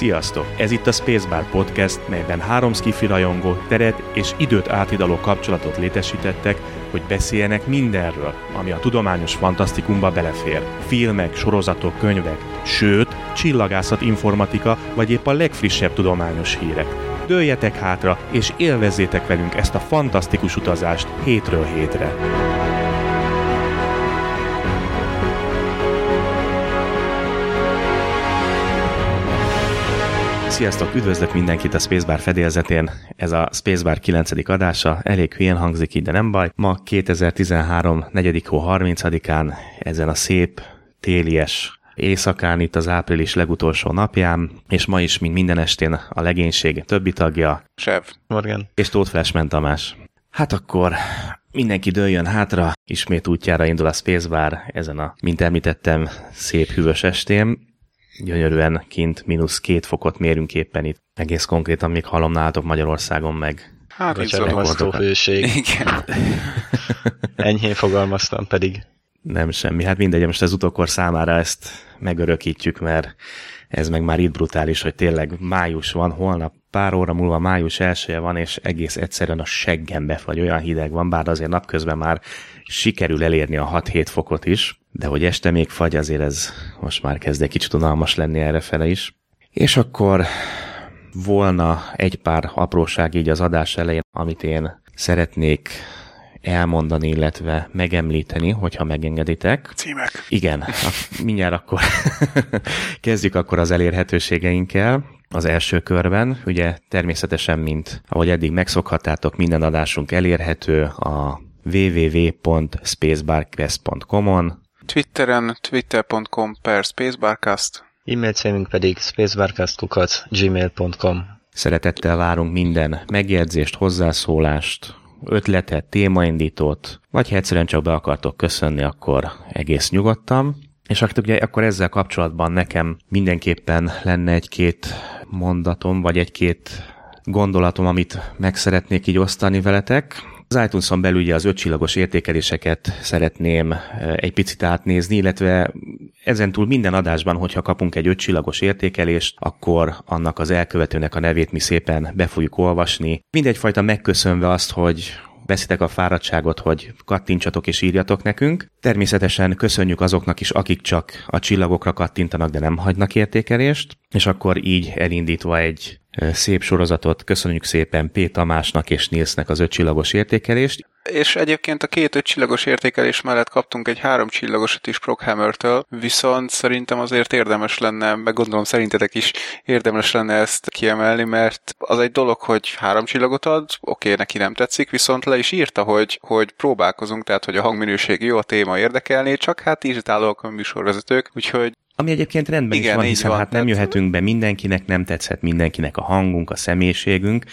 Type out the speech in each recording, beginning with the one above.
Sziasztok! Ez itt a Spacebar Podcast, melyben három skifi rajongó teret és időt átidaló kapcsolatot létesítettek, hogy beszéljenek mindenről, ami a tudományos fantasztikumba belefér. Filmek, sorozatok, könyvek, sőt, csillagászat, informatika, vagy épp a legfrissebb tudományos hírek. Dőljetek hátra, és élvezzétek velünk ezt a fantasztikus utazást hétről hétre. Sziasztok, üdvözlök mindenkit a Spacebar fedélzetén. Ez a Spacebar 9. adása, elég hülyén hangzik így, de nem baj. Ma 2013. 4. hó 30-án, ezen a szép, télies éjszakán, itt az április legutolsó napján, és ma is, mint minden estén, a legénység többi tagja. Sev. Morgan. És Tóth Flashman Tamás. Hát akkor mindenki dőljön hátra, ismét útjára indul a Spacebar ezen a, mint említettem, szép hűvös estén gyönyörűen kint mínusz két fokot mérünk éppen itt. Egész konkrétan még hallom nálatok Magyarországon meg. Hát Bocsánat, hőség. Igen. Enyhén fogalmaztam pedig. Nem semmi. Hát mindegy, most az utókor számára ezt megörökítjük, mert ez meg már itt brutális, hogy tényleg május van, holnap pár óra múlva május elsője van, és egész egyszerűen a seggembe vagy olyan hideg van, bár azért napközben már sikerül elérni a 6-7 fokot is, de hogy este még fagy, azért ez most már kezd egy kicsit unalmas lenni erre fele is. És akkor volna egy pár apróság így az adás elején, amit én szeretnék elmondani, illetve megemlíteni, hogyha megengeditek. Címek. Igen, mindjárt akkor kezdjük akkor az elérhetőségeinkkel az első körben. Ugye természetesen, mint ahogy eddig megszokhattátok, minden adásunk elérhető a www.spacebarquest.com-on. Twitteren twitter.com per spacebarcast. E-mail címünk pedig spacebarcast.gmail.com gmail.com. Szeretettel várunk minden megjegyzést, hozzászólást, ötletet, témaindítót, vagy ha egyszerűen csak be akartok köszönni, akkor egész nyugodtan. És akkor, ugye, akkor ezzel kapcsolatban nekem mindenképpen lenne egy-két mondatom, vagy egy-két gondolatom, amit meg szeretnék így osztani veletek. Az iTunes-on belül ugye az ötcsillagos értékeléseket szeretném egy picit átnézni, illetve ezentúl minden adásban, hogyha kapunk egy ötcsillagos értékelést, akkor annak az elkövetőnek a nevét mi szépen be fogjuk olvasni. Mindegyfajta megköszönve azt, hogy veszitek a fáradtságot, hogy kattintsatok és írjatok nekünk. Természetesen köszönjük azoknak is, akik csak a csillagokra kattintanak, de nem hagynak értékelést, és akkor így elindítva egy szép sorozatot. Köszönjük szépen P. Tamásnak és Nilsnek az ötcsillagos értékelést. És egyébként a két ötcsillagos értékelés mellett kaptunk egy három csillagosat is Prockhammer-től, viszont szerintem azért érdemes lenne, meg gondolom szerintetek is érdemes lenne ezt kiemelni, mert az egy dolog, hogy három csillagot ad, oké, neki nem tetszik, viszont le is írta, hogy, hogy próbálkozunk, tehát hogy a hangminőség jó, a téma érdekelné, csak hát írtálóak a műsorvezetők, úgyhogy ami egyébként rendben Igen, is van, hiszen van, hát nem jöhetünk be mindenkinek, nem tetszett mindenkinek a hangunk, a személyiségünk.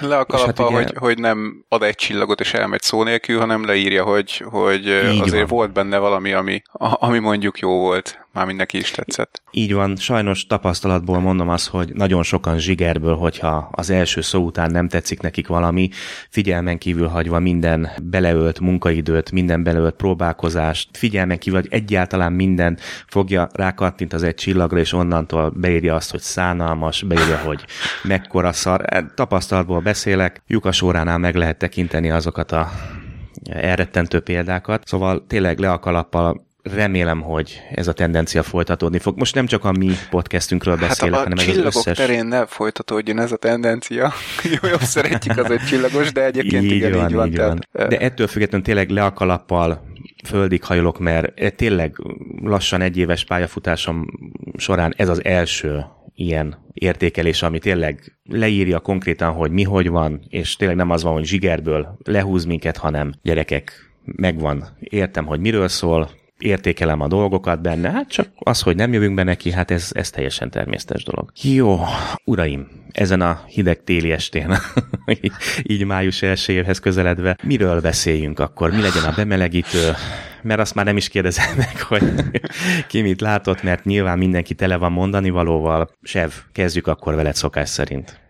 Le a kalappa, hát ugye... hogy, hogy nem ad egy csillagot és elmegy szó nélkül, hanem leírja, hogy, hogy azért van. volt benne valami, ami, ami mondjuk jó volt már mindenki is tetszett. Így van, sajnos tapasztalatból mondom azt, hogy nagyon sokan zsigerből, hogyha az első szó után nem tetszik nekik valami, figyelmen kívül hagyva minden beleölt munkaidőt, minden beleölt próbálkozást, figyelmen kívül, hogy egyáltalán minden fogja rákattint az egy csillagra, és onnantól beírja azt, hogy szánalmas, beírja, hogy mekkora szar. E, tapasztalatból beszélek, Lyukas óránál meg lehet tekinteni azokat a elrettentő példákat. Szóval tényleg le a kalappal remélem, hogy ez a tendencia folytatódni fog. Most nem csak a mi podcastünkről beszélek, hát hanem ez az összes... terén ne folytatódjon ez a tendencia. Jó, jobb szeretjük az egy csillagos, de egyébként így igen, van, így van. Így van. Tehát... De ettől függetlenül tényleg le a kalappal földig hajolok, mert tényleg lassan egy éves pályafutásom során ez az első ilyen értékelés, ami tényleg leírja konkrétan, hogy mi hogy van, és tényleg nem az van, hogy zsigerből lehúz minket, hanem gyerekek, megvan, értem, hogy miről szól, értékelem a dolgokat benne, hát csak az, hogy nem jövünk be neki, hát ez, ez teljesen természetes dolog. Jó, uraim, ezen a hideg téli estén, így, így május elsőjéhez közeledve, miről beszéljünk akkor? Mi legyen a bemelegítő? Mert azt már nem is kérdezem meg, hogy ki mit látott, mert nyilván mindenki tele van mondani valóval. Sev, kezdjük akkor veled szokás szerint.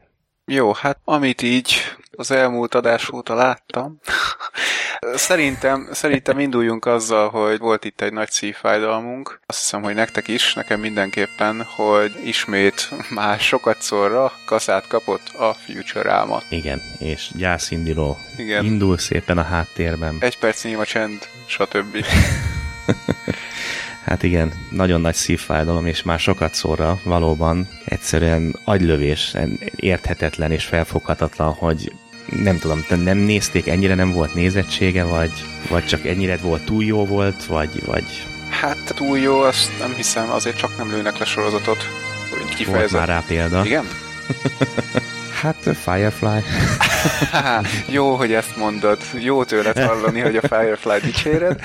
Jó, hát amit így az elmúlt adás óta láttam. Szerintem, szerintem induljunk azzal, hogy volt itt egy nagy szívfájdalmunk. Azt hiszem, hogy nektek is, nekem mindenképpen, hogy ismét már sokat szorra kaszát kapott a Future Igen, és gyászinduló Igen. indul szépen a háttérben. Egy perc a csend, stb. Hát igen, nagyon nagy szívfájdalom, és már sokat szóra valóban egyszerűen agylövés, érthetetlen és felfoghatatlan, hogy nem tudom, nem nézték, ennyire nem volt nézettsége, vagy, vagy csak ennyire volt túl jó volt, vagy, vagy... Hát túl jó, azt nem hiszem, azért csak nem lőnek le sorozatot. Volt már rá példa. Igen? Hát Firefly. Jó, hogy ezt mondod. Jó tőled hallani, hogy a Firefly dicséred.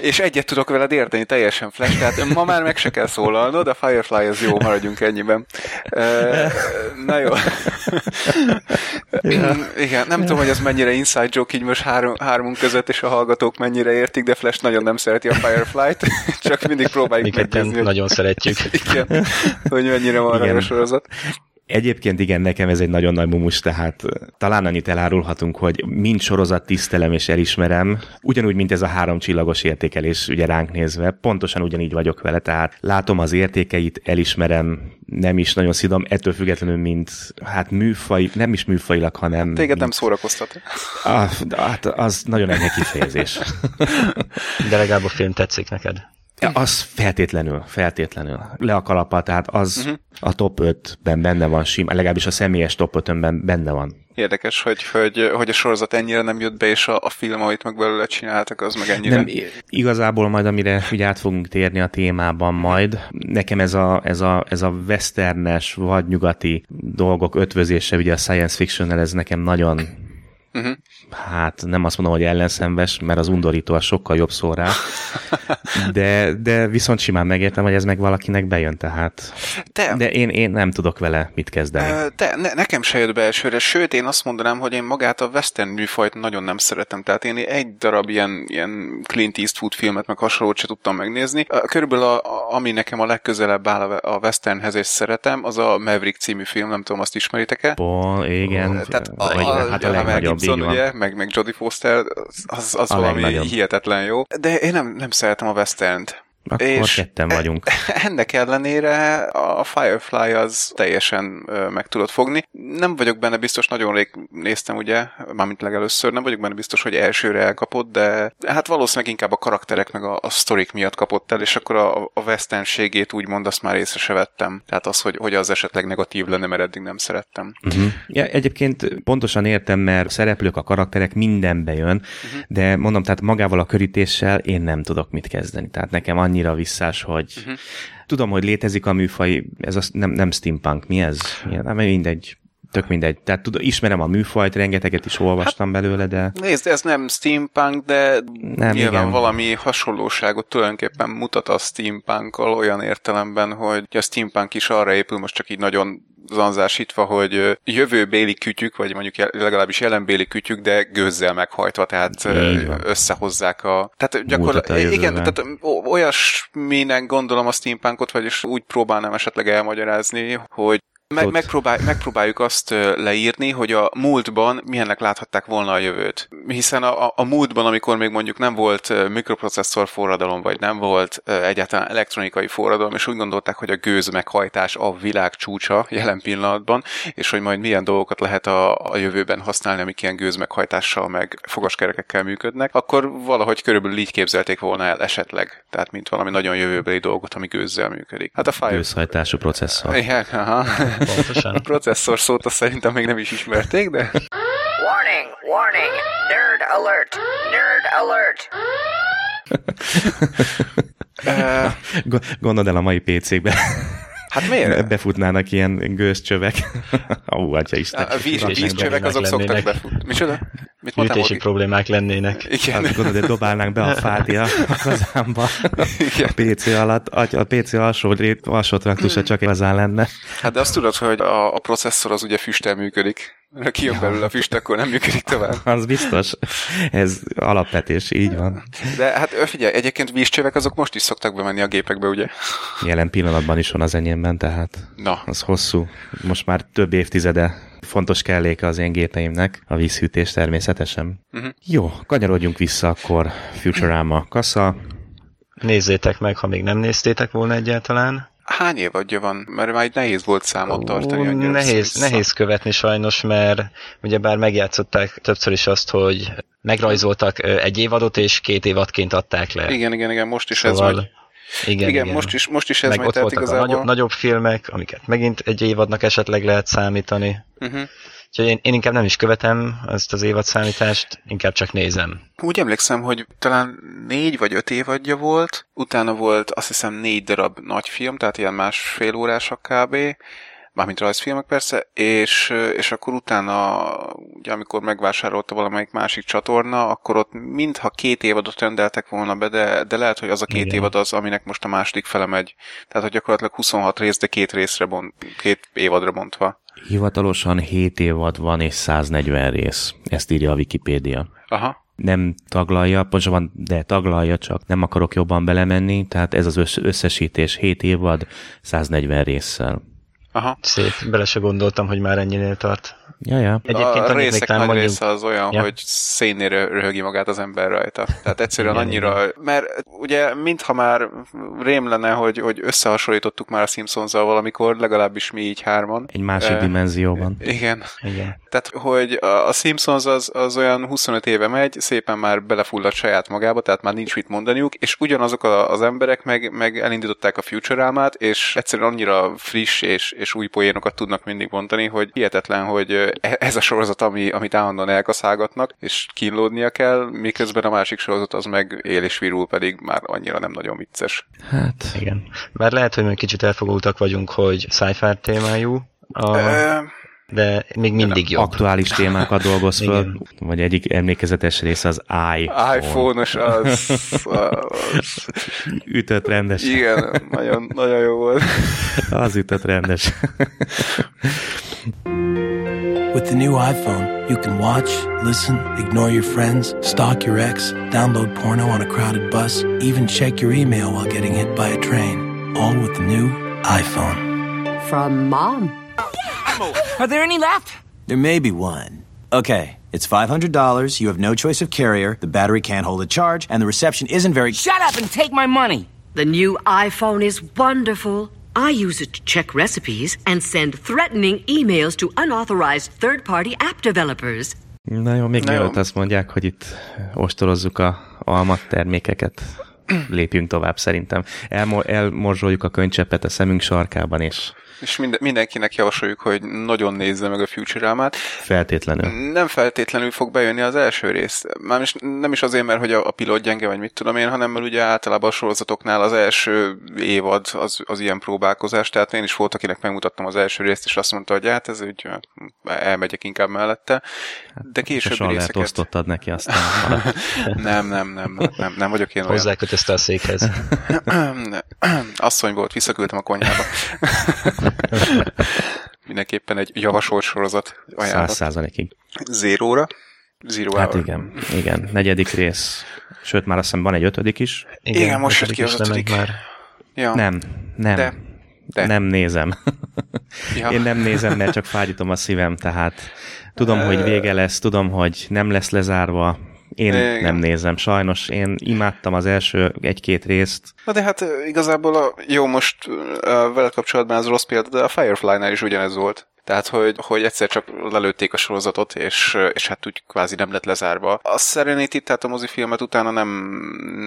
És egyet tudok veled érteni, teljesen flash, tehát ma már meg se kell szólalnod, a Firefly az jó, maradjunk ennyiben. Na jó. Ja. Igen, nem tudom, hogy ez mennyire inside joke így most három, hármunk között, és a hallgatók mennyire értik, de Flash nagyon nem szereti a Firefly-t, csak mindig próbáljuk megnézni. nagyon szeretjük. Igen, hogy mennyire van a sorozat. Egyébként igen, nekem ez egy nagyon nagy mumus, tehát talán annyit elárulhatunk, hogy mind sorozat tisztelem és elismerem, ugyanúgy, mint ez a három csillagos értékelés ugye ránk nézve, pontosan ugyanígy vagyok vele, tehát látom az értékeit, elismerem, nem is nagyon szidom, ettől függetlenül, mint hát műfaj, nem is műfajilag, hanem... Téged mint, nem szórakoztat. Ah, hát az nagyon enyhe kifejezés. De legalább a film tetszik neked. Az feltétlenül, feltétlenül. Le a kalapa, tehát az uh-huh. a top 5-ben benne van, sim, legalábbis a személyes top 5-ben benne van. Érdekes, hogy, hogy, hogy a sorozat ennyire nem jött be, és a, a film, amit meg belőle csináltak, az meg ennyire... Nem, igazából majd, amire ugye át fogunk térni a témában majd, nekem ez a, ez a, ez a westernes, vagy nyugati dolgok ötvözése, ugye a science fiction ez nekem nagyon Uh-huh. Hát nem azt mondom, hogy ellenszenves, mert az undorító a sokkal jobb szó rá, de, de viszont simán megértem, hogy ez meg valakinek bejön, tehát. Te, de én, én nem tudok vele mit kezdeni. De ne, nekem se jött be elsőre, sőt én azt mondanám, hogy én magát a western műfajt nagyon nem szeretem, tehát én egy darab ilyen, ilyen Clint Eastwood filmet, meg hasonlót se tudtam megnézni. Körülbelül a, ami nekem a legközelebb áll a westernhez és szeretem, az a Maverick című film, nem tudom, azt ismeritek-e? Bon, igen. Tehát a, a, hát a, a legnagyobb Gibson, ugye, meg, meg Jodie Foster, az, az valami legnagyobb. hihetetlen jó. De én nem, nem szeretem a western-t. Akkor és ketten vagyunk. Ennek ellenére a Firefly az teljesen meg tudod fogni. Nem vagyok benne biztos, nagyon rég néztem ugye, mármint legelőször, nem vagyok benne biztos, hogy elsőre elkapott, de hát valószínűleg inkább a karakterek meg a, a sztorik miatt kapott el, és akkor a, a westernségét úgymond azt már észre se vettem. Tehát az, hogy, hogy az esetleg negatív lenne, mert eddig nem szerettem. Uh-huh. Ja, egyébként pontosan értem, mert szereplők, a karakterek mindenbe jön, uh-huh. de mondom, tehát magával a körítéssel én nem tudok mit kezdeni. Tehát nekem annyira visszás, hogy uh-huh. tudom, hogy létezik a műfaj, ez az, nem, nem steampunk, mi ez? Nem, mindegy, tök mindegy. Tehát tudom, ismerem a műfajt, rengeteget is olvastam hát, belőle, de... Nézd, ez nem steampunk, de nem, nyilván igen. valami hasonlóságot tulajdonképpen mutat a steampunkkal olyan értelemben, hogy a steampunk is arra épül, most csak így nagyon zanzásítva, hogy jövőbéli kütyük, vagy mondjuk legalábbis jelenbéli kütyük, de gőzzel meghajtva, tehát összehozzák a... Tehát gyakorlatilag, igen, tehát olyasminek gondolom a steampunkot, vagyis úgy próbálnám esetleg elmagyarázni, hogy meg, megpróbál, megpróbáljuk azt leírni, hogy a múltban milyennek láthatták volna a jövőt. Hiszen a, a, a múltban, amikor még mondjuk nem volt mikroprocesszor forradalom, vagy nem volt egyáltalán elektronikai forradalom, és úgy gondolták, hogy a gőz meghajtás a világ csúcsa jelen pillanatban, és hogy majd milyen dolgokat lehet a, a jövőben használni, amik ilyen gőz meghajtással, meg fogaskerekekkel működnek, akkor valahogy körülbelül így képzelték volna el esetleg. Tehát, mint valami nagyon jövőbeli dolgot, ami gőzzel működik. Hát a Fire... Gőzhajtású processzor. Igen, aha. Pontosan. A processzor szót azt szerintem még nem is ismerték, de... Warning, warning, nerd alert, nerd alert. Gondold el a mai PC-kbe. Hát miért? Befutnának ilyen gőzcsövek. Ó, atya Isten. A víz, vízcsövek azok szoktak befutni. Micsoda? Mit Műtési problémák lennének. Igen. Hát gondolod, hogy dobálnánk be a fát a hazámba. Igen. A PC alatt, a PC alsó, alsó traktusa hmm. csak igazán lenne. Hát de azt tudod, hogy a, a processzor az ugye füsttel működik. Ha kijön ja. belőle a füst, akkor nem működik tovább. Az biztos. Ez alapvetés, így van. De hát figyelj, egyébként vízcsövek azok most is szoktak bemenni a gépekbe, ugye? Jelen pillanatban is van az enyémben, tehát Na. az hosszú. Most már több évtizede fontos kelléke az én gépeimnek, a vízhűtés természetesen. Uh-huh. Jó, kanyarodjunk vissza akkor Futurama kassa. Nézzétek meg, ha még nem néztétek volna egyáltalán. Hány évadja van? Mert már nehéz volt számot tartani. Ó, nehéz, nehéz követni sajnos, mert ugye bár megjátszották többször is azt, hogy megrajzoltak egy évadot, és két évadként adták le. Igen, igen, igen, most is szóval... ez majd igen, igen, igen. Most, is, most is ez Meg ott voltak igazából. a nagyobb, nagyobb filmek, amiket megint egy évadnak esetleg lehet számítani. Uh-huh. Úgyhogy én, én inkább nem is követem ezt az évadszámítást, inkább csak nézem. Úgy emlékszem, hogy talán négy vagy öt évadja volt, utána volt azt hiszem négy darab nagy film, tehát ilyen másfél órások kb mármint rajzfilmek persze, és, és akkor utána, ugye amikor megvásárolta valamelyik másik csatorna, akkor ott mintha két évadot rendeltek volna be, de, de lehet, hogy az a két Igen. évad az, aminek most a második fele megy. Tehát, hogy gyakorlatilag 26 rész, de két részre bont, két évadra bontva. Hivatalosan 7 évad van és 140 rész. Ezt írja a Wikipédia. Aha nem taglalja, pontosabban, de taglalja, csak nem akarok jobban belemenni, tehát ez az összesítés 7 évad 140 résszel. Aha. Szép, bele se gondoltam, hogy már ennyinél tart. Ja, ja. Egyébként a részek nagy mondjuk... része az olyan, ja. hogy szénnél röhögi magát az ember rajta. Tehát egyszerűen igen, annyira, igen. mert ugye mintha már rém lenne, hogy, hogy összehasonlítottuk már a simpsons valamikor, legalábbis mi így hárman. Egy másik e, dimenzióban. Igen. igen. Tehát, hogy a Simpsons az, az olyan 25 éve megy, szépen már belefulladt saját magába, tehát már nincs mit mondaniuk, és ugyanazok az emberek meg, meg elindították a Futurama-t, és egyszerűen annyira friss és, és új poénokat tudnak mindig mondani, hogy hihetetlen, hogy E, ez a sorozat, ami, amit állandóan elkaszálgatnak, és kínlódnia kell, miközben a másik sorozat az meg él és virul, pedig már annyira nem nagyon vicces. Hát, igen. Már lehet, hogy még kicsit elfogultak vagyunk, hogy sci-fi témájú. A... De még mindig jobb. Aktuális témákat dolgoz föl, vagy egyik emlékezetes rész az iPhone. iPhone-os az, az... Ütött rendes. Igen, nagyon, nagyon jó volt. Az ütött rendes. With the new iPhone, you can watch, listen, ignore your friends, stalk your ex, download porno on a crowded bus, even check your email while getting hit by a train. All with the new iPhone. From mom. Are there any left? There may be one. Okay, it's $500, you have no choice of carrier, the battery can't hold a charge, and the reception isn't very. Shut up and take my money! The new iPhone is wonderful. I use it to check recipes and send threatening emails to unauthorized third-party app developers. Na jó, még mielőtt azt mondják, hogy itt ostorozzuk a almat termékeket, lépjünk tovább szerintem. Elmo- elmorzsoljuk a könycseppet a szemünk sarkában, és és minden, mindenkinek javasoljuk, hogy nagyon nézze meg a Futurama-t. Feltétlenül. Nem feltétlenül fog bejönni az első rész. Már is, nem is azért, mert hogy a, a pilot gyenge, vagy mit tudom én, hanem mert ugye általában a sorozatoknál az első évad az, az ilyen próbálkozás, tehát én is volt, akinek megmutattam az első részt, és azt mondta, hogy hát ez úgy elmegyek inkább mellette. De később részeket... lehet osztottad neki aztán. nem, nem, nem, nem, nem vagyok én olyan. a székhez. Asszony volt, visszaküldtem a konyhába. Mindenképpen egy javasolt sorozat ajánlat. Száz százalékig. Zéróra. Zero hát hour. igen, igen. Negyedik rész. Sőt, már azt hiszem van egy ötödik is. Igen, igen most jött ki az ötödik. Már. Ja. Nem, nem. De. De. Nem nézem. Ja. Én nem nézem, mert csak fájdítom a szívem, tehát tudom, hogy vége lesz, tudom, hogy nem lesz lezárva, én Igen. nem nézem, sajnos. Én imádtam az első egy-két részt. Na de hát igazából a, jó, most uh, vele kapcsolatban ez rossz példa, de a Firefly-nál is ugyanez volt. Tehát, hogy, hogy egyszer csak lelőtték a sorozatot, és, és hát úgy kvázi nem lett lezárva. A Serenity, tehát a mozifilmet utána nem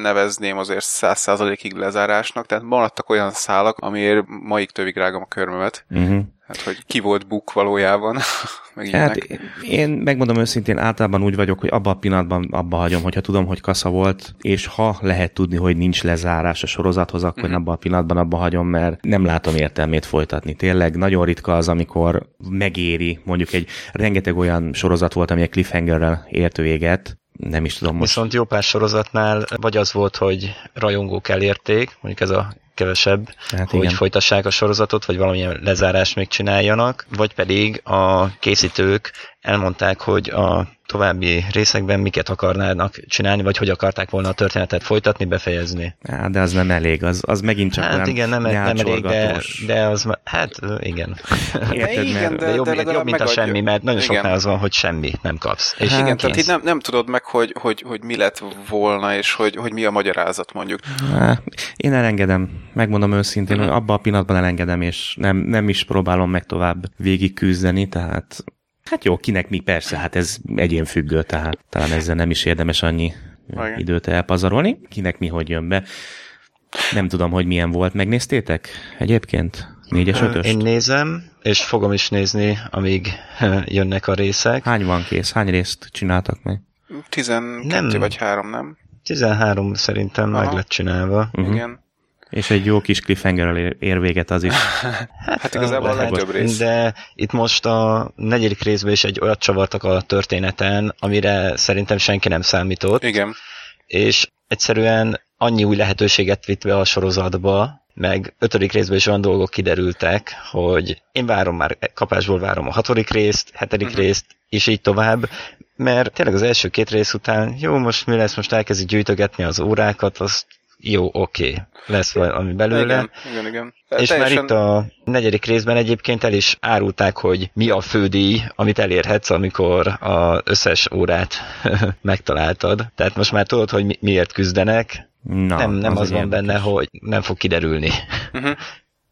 nevezném azért száz százalékig lezárásnak, tehát maradtak olyan szálak, amiért maig tövig rágom a körmömet. Uh-huh. Hát, hogy ki volt buk valójában. meg hát én megmondom őszintén, általában úgy vagyok, hogy abban a pillanatban abba hagyom, hogyha tudom, hogy kasza volt, és ha lehet tudni, hogy nincs lezárás a sorozathoz, akkor uh-huh. abban a pillanatban abba hagyom, mert nem látom értelmét folytatni. Tényleg nagyon ritka az, amikor megéri, mondjuk egy rengeteg olyan sorozat volt, ami egy cliffhangerrel ért véget, nem is tudom most. Viszont jó pár sorozatnál vagy az volt, hogy rajongók elérték, mondjuk ez a kevesebb, hát hogy igen. folytassák a sorozatot, vagy valamilyen lezárás még csináljanak, vagy pedig a készítők elmondták, hogy a további részekben miket akarnának csinálni, vagy hogy akarták volna a történetet folytatni, befejezni. Hát, de az nem elég, az, az megint csak Hát olyan igen, nem, nem elég, de, de az, hát igen. Érted, Igen, mert De, jobb, de jobb mint a semmi, mert nagyon Igen. soknál az van, hogy semmi nem kapsz. És Hát, Igen, tehát itt nem, nem tudod meg, hogy, hogy, hogy mi lett volna, és hogy, hogy mi a magyarázat mondjuk. Há, Én elengedem, megmondom őszintén, Mhm. hogy abban a pillanatban elengedem, és nem, nem is próbálom meg tovább végig küzdeni, tehát hát jó, kinek mi, persze, hát ez egyénfüggő, tehát talán ezzel nem is érdemes annyi Igen. időt elpazarolni. Kinek mi hogy jön be. Nem tudom, hogy milyen volt. Megnéztétek egyébként? Négyes, Ö, ötöst? Én nézem, és fogom is nézni, amíg jönnek a részek. Hány van kész? Hány részt csináltak meg? 12 Nem. vagy 3, nem? 13 szerintem meg Aha. lett csinálva. Uh-huh. Igen. És egy jó kis cliffhangerrel ér- ér véget az is. Hát igazából a legtöbb rész. De itt most a negyedik részben is egy olyat csavartak a történeten, amire szerintem senki nem számított, Igen. és egyszerűen annyi új lehetőséget vitt be a sorozatba, meg ötödik részben is olyan dolgok kiderültek, hogy én várom már, kapásból várom a hatodik részt, hetedik uh-huh. részt, és így tovább, mert tényleg az első két rész után, jó, most mi lesz, most elkezdik gyűjtögetni az órákat, az jó, oké, okay. lesz valami belőle. Igen, igen, igen. És már itt a negyedik részben egyébként el is árulták, hogy mi a fődíj, amit elérhetsz, amikor az összes órát megtaláltad. Tehát most már tudod, hogy mi- miért küzdenek. Na, nem nem az, egy van benne, hogy nem fog kiderülni.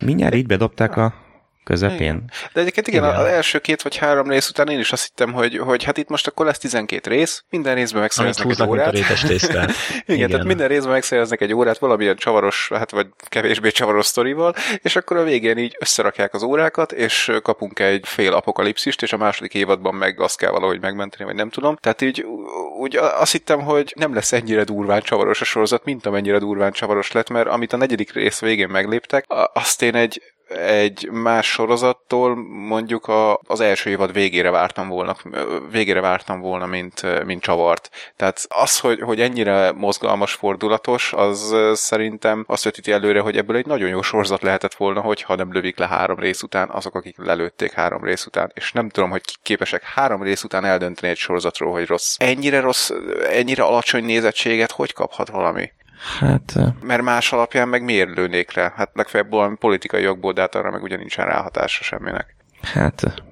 Mindjárt így bedobták a közepén. De egyébként igen, Igen. az első két vagy három rész után én is azt hittem, hogy, hogy hát itt most akkor lesz 12 rész, minden részben megszereznek egy órát. Igen, Igen, tehát minden részben megszereznek egy órát valamilyen csavaros, hát vagy kevésbé csavaros sztorival, és akkor a végén így összerakják az órákat, és kapunk egy fél apokalipszist, és a második évadban meg azt kell valahogy megmenteni, vagy nem tudom. Tehát így úgy azt hittem, hogy nem lesz ennyire durván csavaros a sorozat, mint amennyire durván csavaros lett, mert amit a negyedik rész végén megléptek, azt én egy egy más sorozattól mondjuk a, az első évad végére vártam volna, végére vártam volna, mint, mint csavart. Tehát az, hogy, hogy ennyire mozgalmas, fordulatos, az szerintem azt vetíti előre, hogy ebből egy nagyon jó sorozat lehetett volna, hogyha nem lövik le három rész után azok, akik lelőtték három rész után. És nem tudom, hogy kik képesek három rész után eldönteni egy sorozatról, hogy rossz. Ennyire rossz, ennyire alacsony nézettséget hogy kaphat valami? Hát Mert más alapján meg miért lőnék le? Hát legfeljebb valami politikai jogból, de hát arra meg ugye nincsen ráhatása semminek. Hát,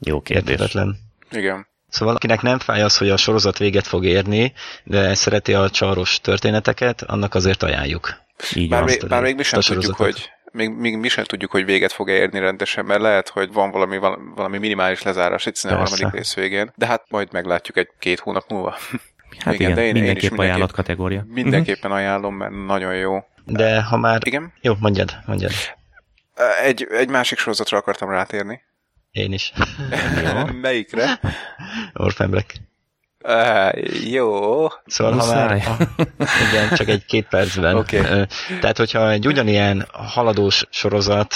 jó kérdés. Érthetetlen. Igen. Szóval akinek nem fáj az, hogy a sorozat véget fog érni, de szereti a csaros történeteket, annak azért ajánljuk. Így Bár, még, bár még mi sem tudjuk, hogy még, még mi sem tudjuk, hogy véget fog érni rendesen, mert lehet, hogy van valami, val- valami minimális lezárás egyszerűen a harmadik rész végén, de hát majd meglátjuk egy-két hónap múlva. Hát igen, igen, de én- én is mindenképp mindenképp- ajánlott kategória. Mindenképpen ajánlom, mert nagyon jó. De ha már... Igen? Jó, mondjad, mondjad. Egy, egy másik sorozatra akartam rátérni. Én is. Melyikre? Orphan Black. Uh, jó. Szóval ha már... Igen, csak egy két percben. Oké. Ö, Tehát, hogyha egy ugyanilyen haladós sorozat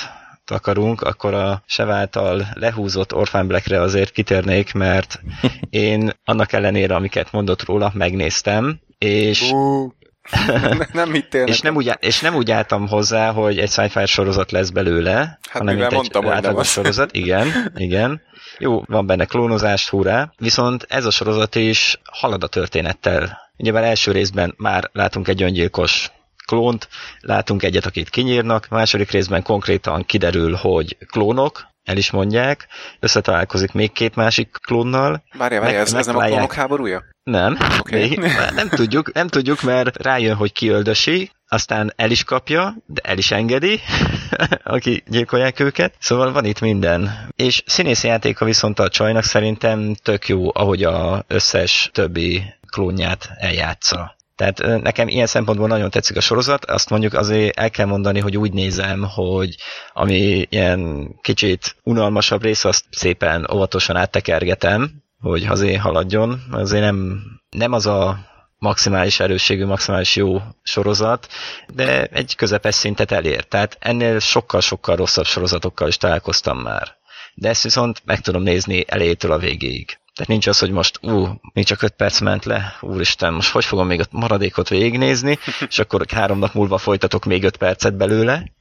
akarunk, akkor a Sev által lehúzott Orphan Blackre azért kitérnék, mert én annak ellenére, amiket mondott róla, megnéztem, és, Uh, nem hittél és, nem úgy, és nem úgy álltam hozzá, hogy egy sci-fi sorozat lesz belőle, hanem mivel mint egy mondtam, hogy nem átlagos sorozat. Igen, igen. Jó, van benne klónozás, hurrá. Viszont ez a sorozat is halad a történettel. Ugyebár első részben már látunk egy öngyilkos klónt, látunk egyet, akit kinyírnak, második részben konkrétan kiderül, hogy klónok, el is mondják, összetalálkozik még két másik klónnal. Várjál, várjál, ez, ez nem a klónok háborúja? Nem, Oké. még, nem tudjuk, nem tudjuk, mert rájön, hogy kiöldösi, aztán el is kapja, de el is engedi, aki gyilkolják őket. Szóval van itt minden. És színészi játéka viszont a csajnak szerintem tök jó, ahogy a összes többi klónját eljátsza. Tehát nekem ilyen szempontból nagyon tetszik a sorozat, azt mondjuk azért el kell mondani, hogy úgy nézem, hogy ami ilyen kicsit unalmasabb rész, azt szépen óvatosan áttekergetem, hogy azért haladjon. Azért nem, nem az a maximális erősségű, maximális jó sorozat, de egy közepes szintet elér. Tehát ennél sokkal-sokkal rosszabb sorozatokkal is találkoztam már. De ezt viszont meg tudom nézni elejétől a végéig. Tehát nincs az, hogy most, ú, még csak öt perc ment le, úristen, most hogy fogom még a maradékot végignézni, és akkor három nap múlva folytatok még öt percet belőle.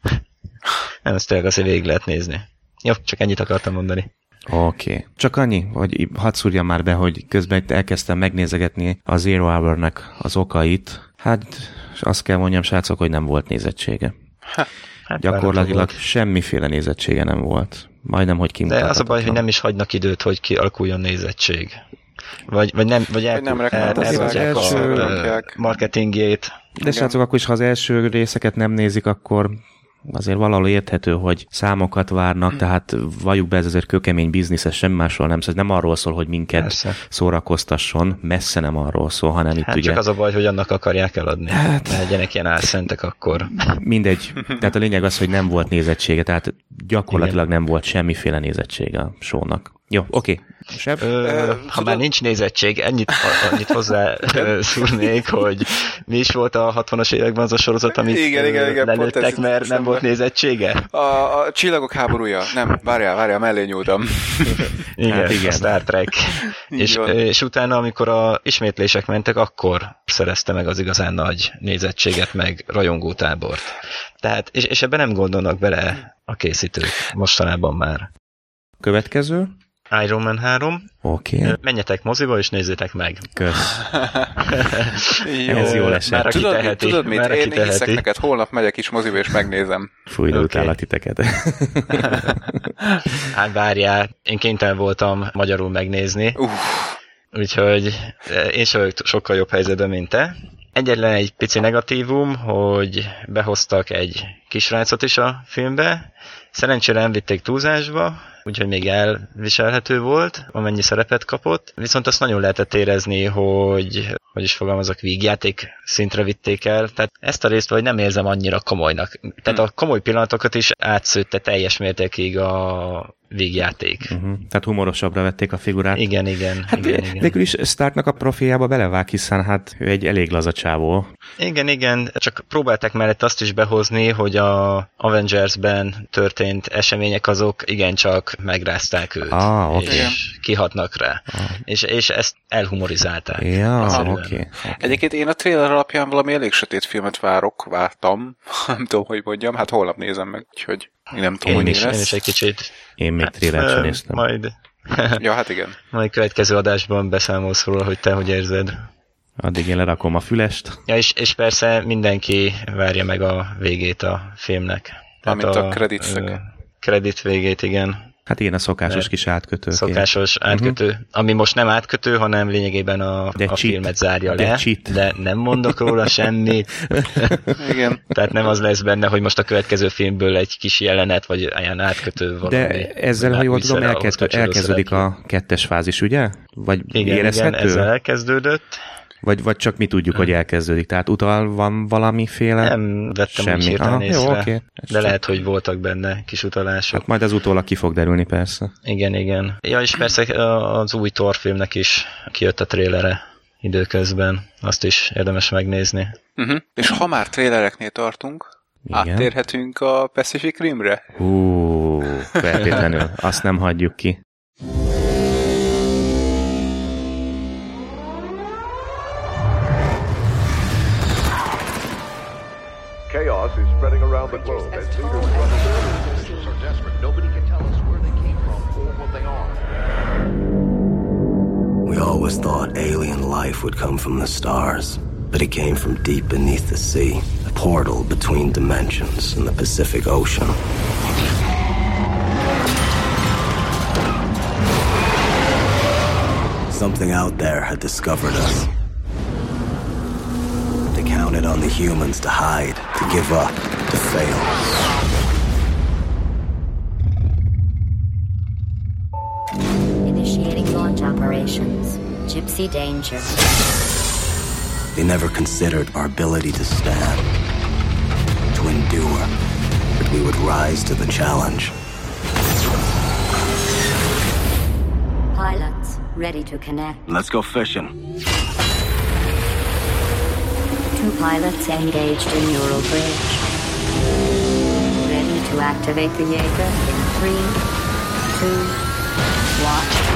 Nem, ezt tényleg azért végig lehet nézni. Jó, csak ennyit akartam mondani. Oké. Okay. Csak annyi, hogy hadd szúrjam már be, hogy közben itt elkezdtem megnézegetni a Zero Hour-nek az okait. Hát azt kell mondjam, srácok, hogy nem volt nézettsége. Hát Gyakorlatilag semmiféle nézettsége nem volt. Majdnem, hogy De az a baj, hogy nem is hagynak időt, hogy kialakuljon nézettség. Vagy, vagy nem, vagy, el, nem el, első- a marketingjét. De srácok, akkor is, ha az első részeket nem nézik, akkor azért valahol érthető, hogy számokat várnak, tehát valljuk be, ez azért kökemény biznisz, ez semmi másról nem szól. Ez nem arról szól, hogy minket Persze. szórakoztasson, messze nem arról szól, hanem itt Hát ugye csak az a baj, hogy annak akarják eladni. Hát... Ne legyenek ilyen álszentek akkor. mindegy. Tehát a lényeg az, hogy nem volt nézettsége, tehát gyakorlatilag nem volt semmiféle nézettsége a shownak. Jó, oké. Seb? Ö, ha tudod- már nincs nézettség, ennyit, annyit hozzá szúrnék, hogy mi is volt a 60-as években az a sorozat, amit Igen, igen, igen, lelőttek, mert nem eszembe. Volt nézettsége? A, a csillagok háborúja. Nem, várjál, várjál, mellé nyúltam. Igen, Hát igen. a Star Trek. És, és utána, amikor a ismétlések mentek, akkor szerezte meg az igazán nagy nézettséget, meg rajongótábort. Tehát, és, és ebben nem gondolnak bele a készítők mostanában már. Következő? Iron Man 3, Oké. Okay. menjetek moziba és nézzétek meg. Kösz. Jó. Ez jól esett. Már Tudod, teheti, tudod mit? már aki Én hiszek teheti. neked, holnap megyek is moziba és megnézem. Fúj, de Oké. utállak titeket. Hát várjál, én kénytelen voltam magyarul megnézni, Uff, úgyhogy én sem vagyok sokkal jobb helyzetben, mint te. Egyetlen egy pici negatívum, hogy behoztak egy kisrácot is a filmbe. Szerencsére nem vitték túlzásba, úgyhogy még elviselhető volt, amennyi szerepet kapott. Viszont azt nagyon lehetett érezni, hogy hogy is fogalmazok, vígjáték szintre vitték el. Tehát ezt a részt vagy nem érzem annyira komolynak. Tehát a komoly pillanatokat is átszőtte teljes mértékig a vígjáték. uh-huh. Tehát humorosabbra vették a figurát. Igen, igen. Hát igen, igen. végül is Starknak a profiába belevág, hiszen hát ő egy elég laza csávó. Igen, igen, csak próbálták mellett azt is behozni, hogy a Avengers-ben történt események azok igencsak megrázták őt, Ah, oké. és kihatnak rá. És, és ezt elhumorizálták. Ja, oké. Okay. Egyébként én a trailer alapján valami elég sötét filmet várok, vártam. nem tudom, hogy mondjam, hát holnap nézem meg, úgyhogy én nem tudom, Én hogy is, mi én is lesz. egy kicsit. Én még trélert sem ö, néztem. Majd, Ja, hát igen. majd következő adásban beszámolsz róla, hogy te hogy érzed. Addig én lerakom a fülest. Ja, és, és persze mindenki várja meg a végét a filmnek. Mármint a creditsek. ö, Credit végét, igen. Hát igen, a szokásos Mert kis átkötő. Szokásos átkötő, uh-huh. ami most nem átkötő, hanem lényegében a, Mhm. De a cheat. filmet zárja De le, cheat. de nem mondok róla semmit. Igen. Tehát nem az lesz benne, hogy most a következő filmből egy kis jelenet, vagy ilyen átkötő valami. De ezzel, ha jól tudom, elkezd, elkezdődik a kettes fázis, ugye? Vagy Igen, igen, érezhető? ezzel elkezdődött. Vagy, vagy csak mi tudjuk, hogy elkezdődik? Tehát utal van valamiféle? Nem vettem Semmi. úgy Aha, jó, észre, oké. Ez de csak- lehet, hogy voltak benne kis utalások. Hát majd az utólag ki fog derülni, persze. Igen, igen. Ja, és persze az új Thor filmnek is kijött a trélere időközben. Azt is érdemes megnézni. Uh-huh. És ha már trailereknél tartunk, Igen. áttérhetünk a Pacific Rimre? Hú, feltétlenül. Azt nem hagyjuk ki. Chaos is spreading around the globe as leaders run are desperate. Nobody can tell us where they came from or what they are. We always thought alien life would come from the stars, but it came from deep beneath the sea, a portal between dimensions in the Pacific Ocean. Something out there had discovered us. They counted on the humans to hide, to give up, to fail. Initiating launch operations. Gypsy Danger. They never considered our ability to stand, to endure, that we would rise to the challenge. Pilots ready to connect. Let's go fishing. Two pilots engaged in neural bridge. Ready to activate the Jaeger in three, two, one.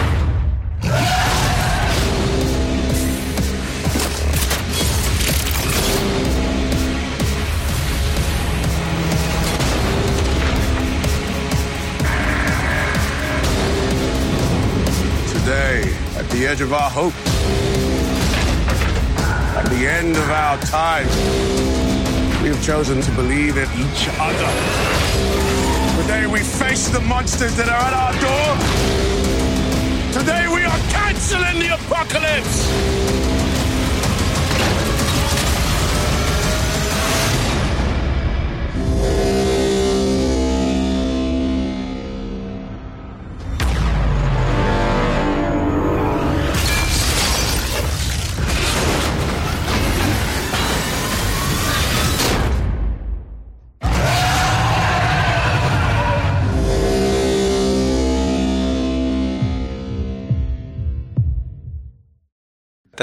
edge of our hope. The end of our time, we have chosen to believe in each other. Today we face the monsters that are at our door. Today we are canceling the apocalypse.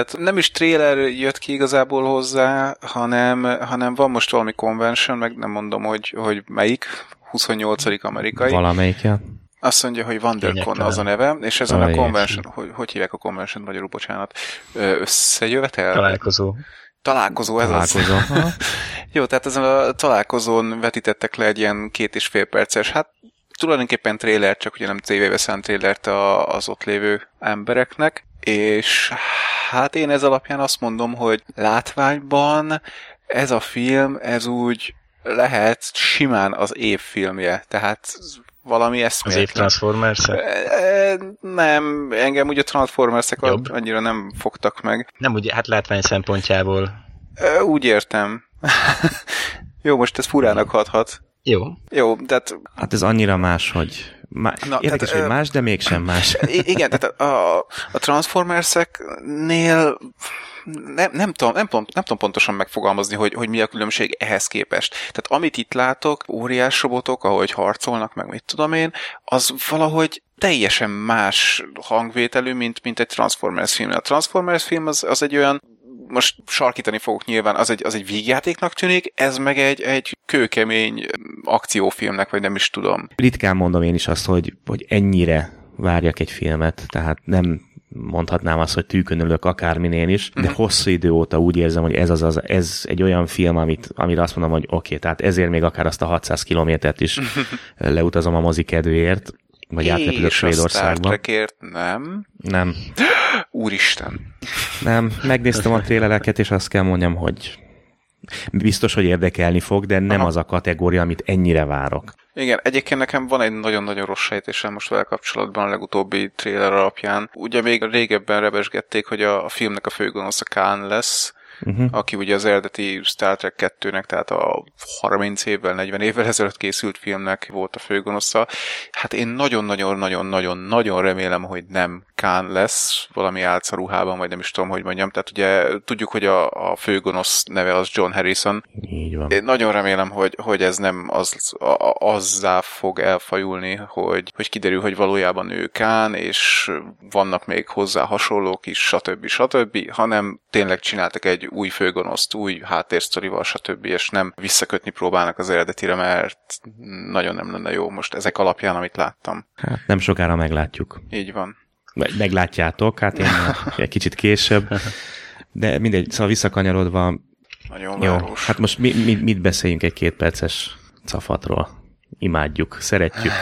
Tehát nem is trailer jött ki igazából hozzá, hanem, hanem van most valami convention, meg nem mondom, hogy, hogy melyik, 28. amerikai. Valamelyik, ja. Azt mondja, hogy WonderCon az a neve, és ezen a Aj, convention, hogy, hogy hívják a convention magyarul, bocsánat, összejövetel? Találkozó. Találkozó, ez Találkozó. az. Jó, tehát ezen a találkozón vetítettek le egy ilyen két és fél perces, hát tulajdonképpen trailer, csak ugye nem tévébe szánt trailert a, az ott lévő embereknek, és hát én ez alapján azt mondom, hogy látványban ez a film, ez úgy lehet simán az év filmje, tehát valami Az eszméletlen. év transformers E, Nem, engem ugye a Transformers-ek Jobb. annyira nem fogtak meg. Nem ugye, hát látvány szempontjából. Úgy értem. Jó, most ez furának hathat. Jó. Jó, tehát Hát ez annyira más, hogy... Má... Na, Érdekes, tehát, hogy más, de mégsem más. Igen, tehát a, a Transformerseknél nem, nem, tudom, nem, pont, nem tudom pontosan megfogalmazni, hogy, hogy mi a különbség ehhez képest. Tehát amit itt látok, óriás robotok, ahogy harcolnak, meg mit tudom én, az valahogy teljesen más hangvételű, mint, mint egy Transformers film. A Transformers film az, az egy olyan most sarkítani fogok nyilván, az egy, az egy vígjátéknak tűnik, ez meg egy, egy kőkemény akciófilmnek, vagy nem is tudom. Ritkán mondom én is azt, hogy, hogy ennyire várjak egy filmet, tehát nem mondhatnám azt, hogy tűkönülök akárminél is, de hosszú idő óta úgy érzem, hogy ez, az, az, ez egy olyan film, amit, amire azt mondom, hogy oké, okay, tehát ezért még akár azt a 600 kilométert is leutazom a mozi kedvéért, vagy átrepülök És Star Svédországba. Trekért nem. Nem, Úristen. nem, megnéztem a trélereket, és azt kell mondjam, hogy biztos, hogy érdekelni fog, de nem Aha. az a kategória, amit ennyire várok. Igen, egyébként nekem van egy nagyon-nagyon rossz sejtésem most vele kapcsolatban a legutóbbi trailer alapján. Ugye még régebben rebesgették, hogy a, a filmnek a főgonosz a Khan lesz, uh-huh. aki ugye az eredeti Star Trek 2-nek, tehát a 30 évvel, 40 évvel ezelőtt készült filmnek volt a főgonosza. Hát én nagyon-nagyon-nagyon-nagyon-nagyon remélem, hogy nem Khan lesz valami álcaruhában, vagy nem is tudom, hogy mondjam. Tehát ugye tudjuk, hogy a, a főgonosz neve az John Harrison, Így van. én nagyon remélem, hogy, hogy ez nem az, a, azzá fog elfajulni, hogy, hogy kiderül, hogy valójában ő Kán, és vannak még hozzá hasonlók is, stb. stb., hanem tényleg csináltak egy új főgonoszt, új háttérsztorival, stb., és nem visszakötni próbálnak az eredetire, mert nagyon nem lenne jó most ezek alapján, amit láttam. Hát nem sokára meglátjuk. Így van. Meglátjátok, hát én egy kicsit később. De mindegy, szóval visszakanyarodva, Nagyon jó, város. hát most mi, mi, mit beszéljünk egy két perces cafatról? Imádjuk, szeretjük,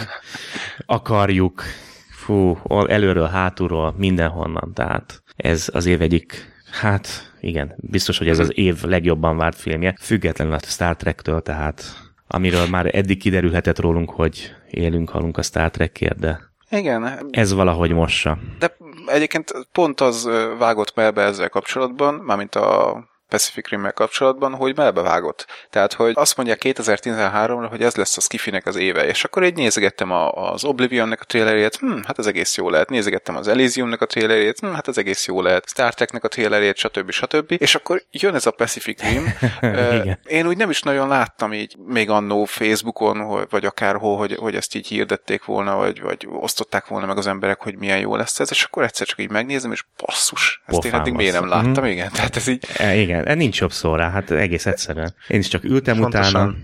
akarjuk, fú, előről, hátulról, mindenhonnan, tehát ez az év egyik, hát igen, biztos, hogy ez az év legjobban várt filmje, függetlenül a Star Trek-től, tehát amiről már eddig kiderülhetett rólunk, hogy élünk, halunk a Star Trekért, de Igen, ez valahogy mossa. De egyébként pont az vágott melbe ezzel kapcsolatban, mármint a Pacific Rim-mel kapcsolatban, hogy melbevágott. Tehát, hogy azt mondják 2013-ra, hogy ez lesz a Skifinek az éve, és akkor így nézegettem a, az Oblivionnek a trailerét, hm, hát ez egész jó lehet. Nézegettem az Elysiumnak a trailerét, hm, hát ez egész jó lehet. Star Treknek a trailerét, stb. stb. És akkor jön ez a Pacific Rim. Igen. Én úgy nem is nagyon láttam így, még annó Facebookon, vagy akárhol, hogy, hogy ezt így hirdették volna, vagy, vagy osztották volna meg az emberek, hogy milyen jó lesz ez, és akkor egyszer csak így megnézem, és basszus, ezt én Pofán eddig miért nem láttam, Mhm. igen, tehát ez így, E, igen, e, nincs jobb szó rá, hát egész egyszerűen. Én is csak ültem Pontosan. utána.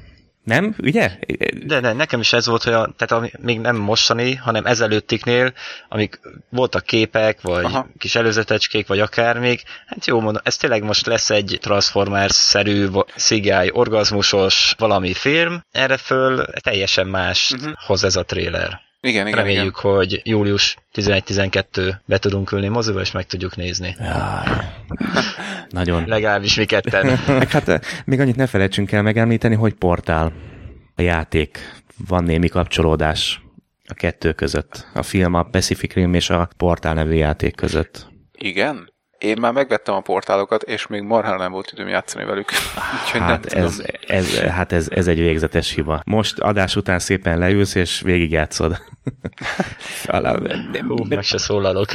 Nem? Ugye? De, de nekem is ez volt, hogy a, tehát ami, még nem mostani, hanem ezelőttiknél, amik voltak képek, vagy Aha. Kis előzetecskék, vagy akár még, hát jó mondom, ez tényleg most lesz egy Transformers-szerű, CGI orgazmusos valami film, erre föl teljesen más uh-huh. hoz ez a trailer. Igen, igen, Reméljük, hogy július 11-12 be tudunk ülni moziba, és meg tudjuk nézni. Nagyon. Legalábbis mi ketten. Meg hát még annyit ne felejtsünk el megemlíteni, hogy portál a játék. Van némi kapcsolódás a kettő között. A film, a Pacific Rim és a portál nevű játék között. Igen? Én már megvettem a portálokat, és még marhára nem volt időm játszani velük. Úgyhogy nem Hát tudom. ez, ez, hát ez, ez egy végzetes hiba. Most adás után szépen leülsz, és végigjátszod. Hú, meg se szólalok.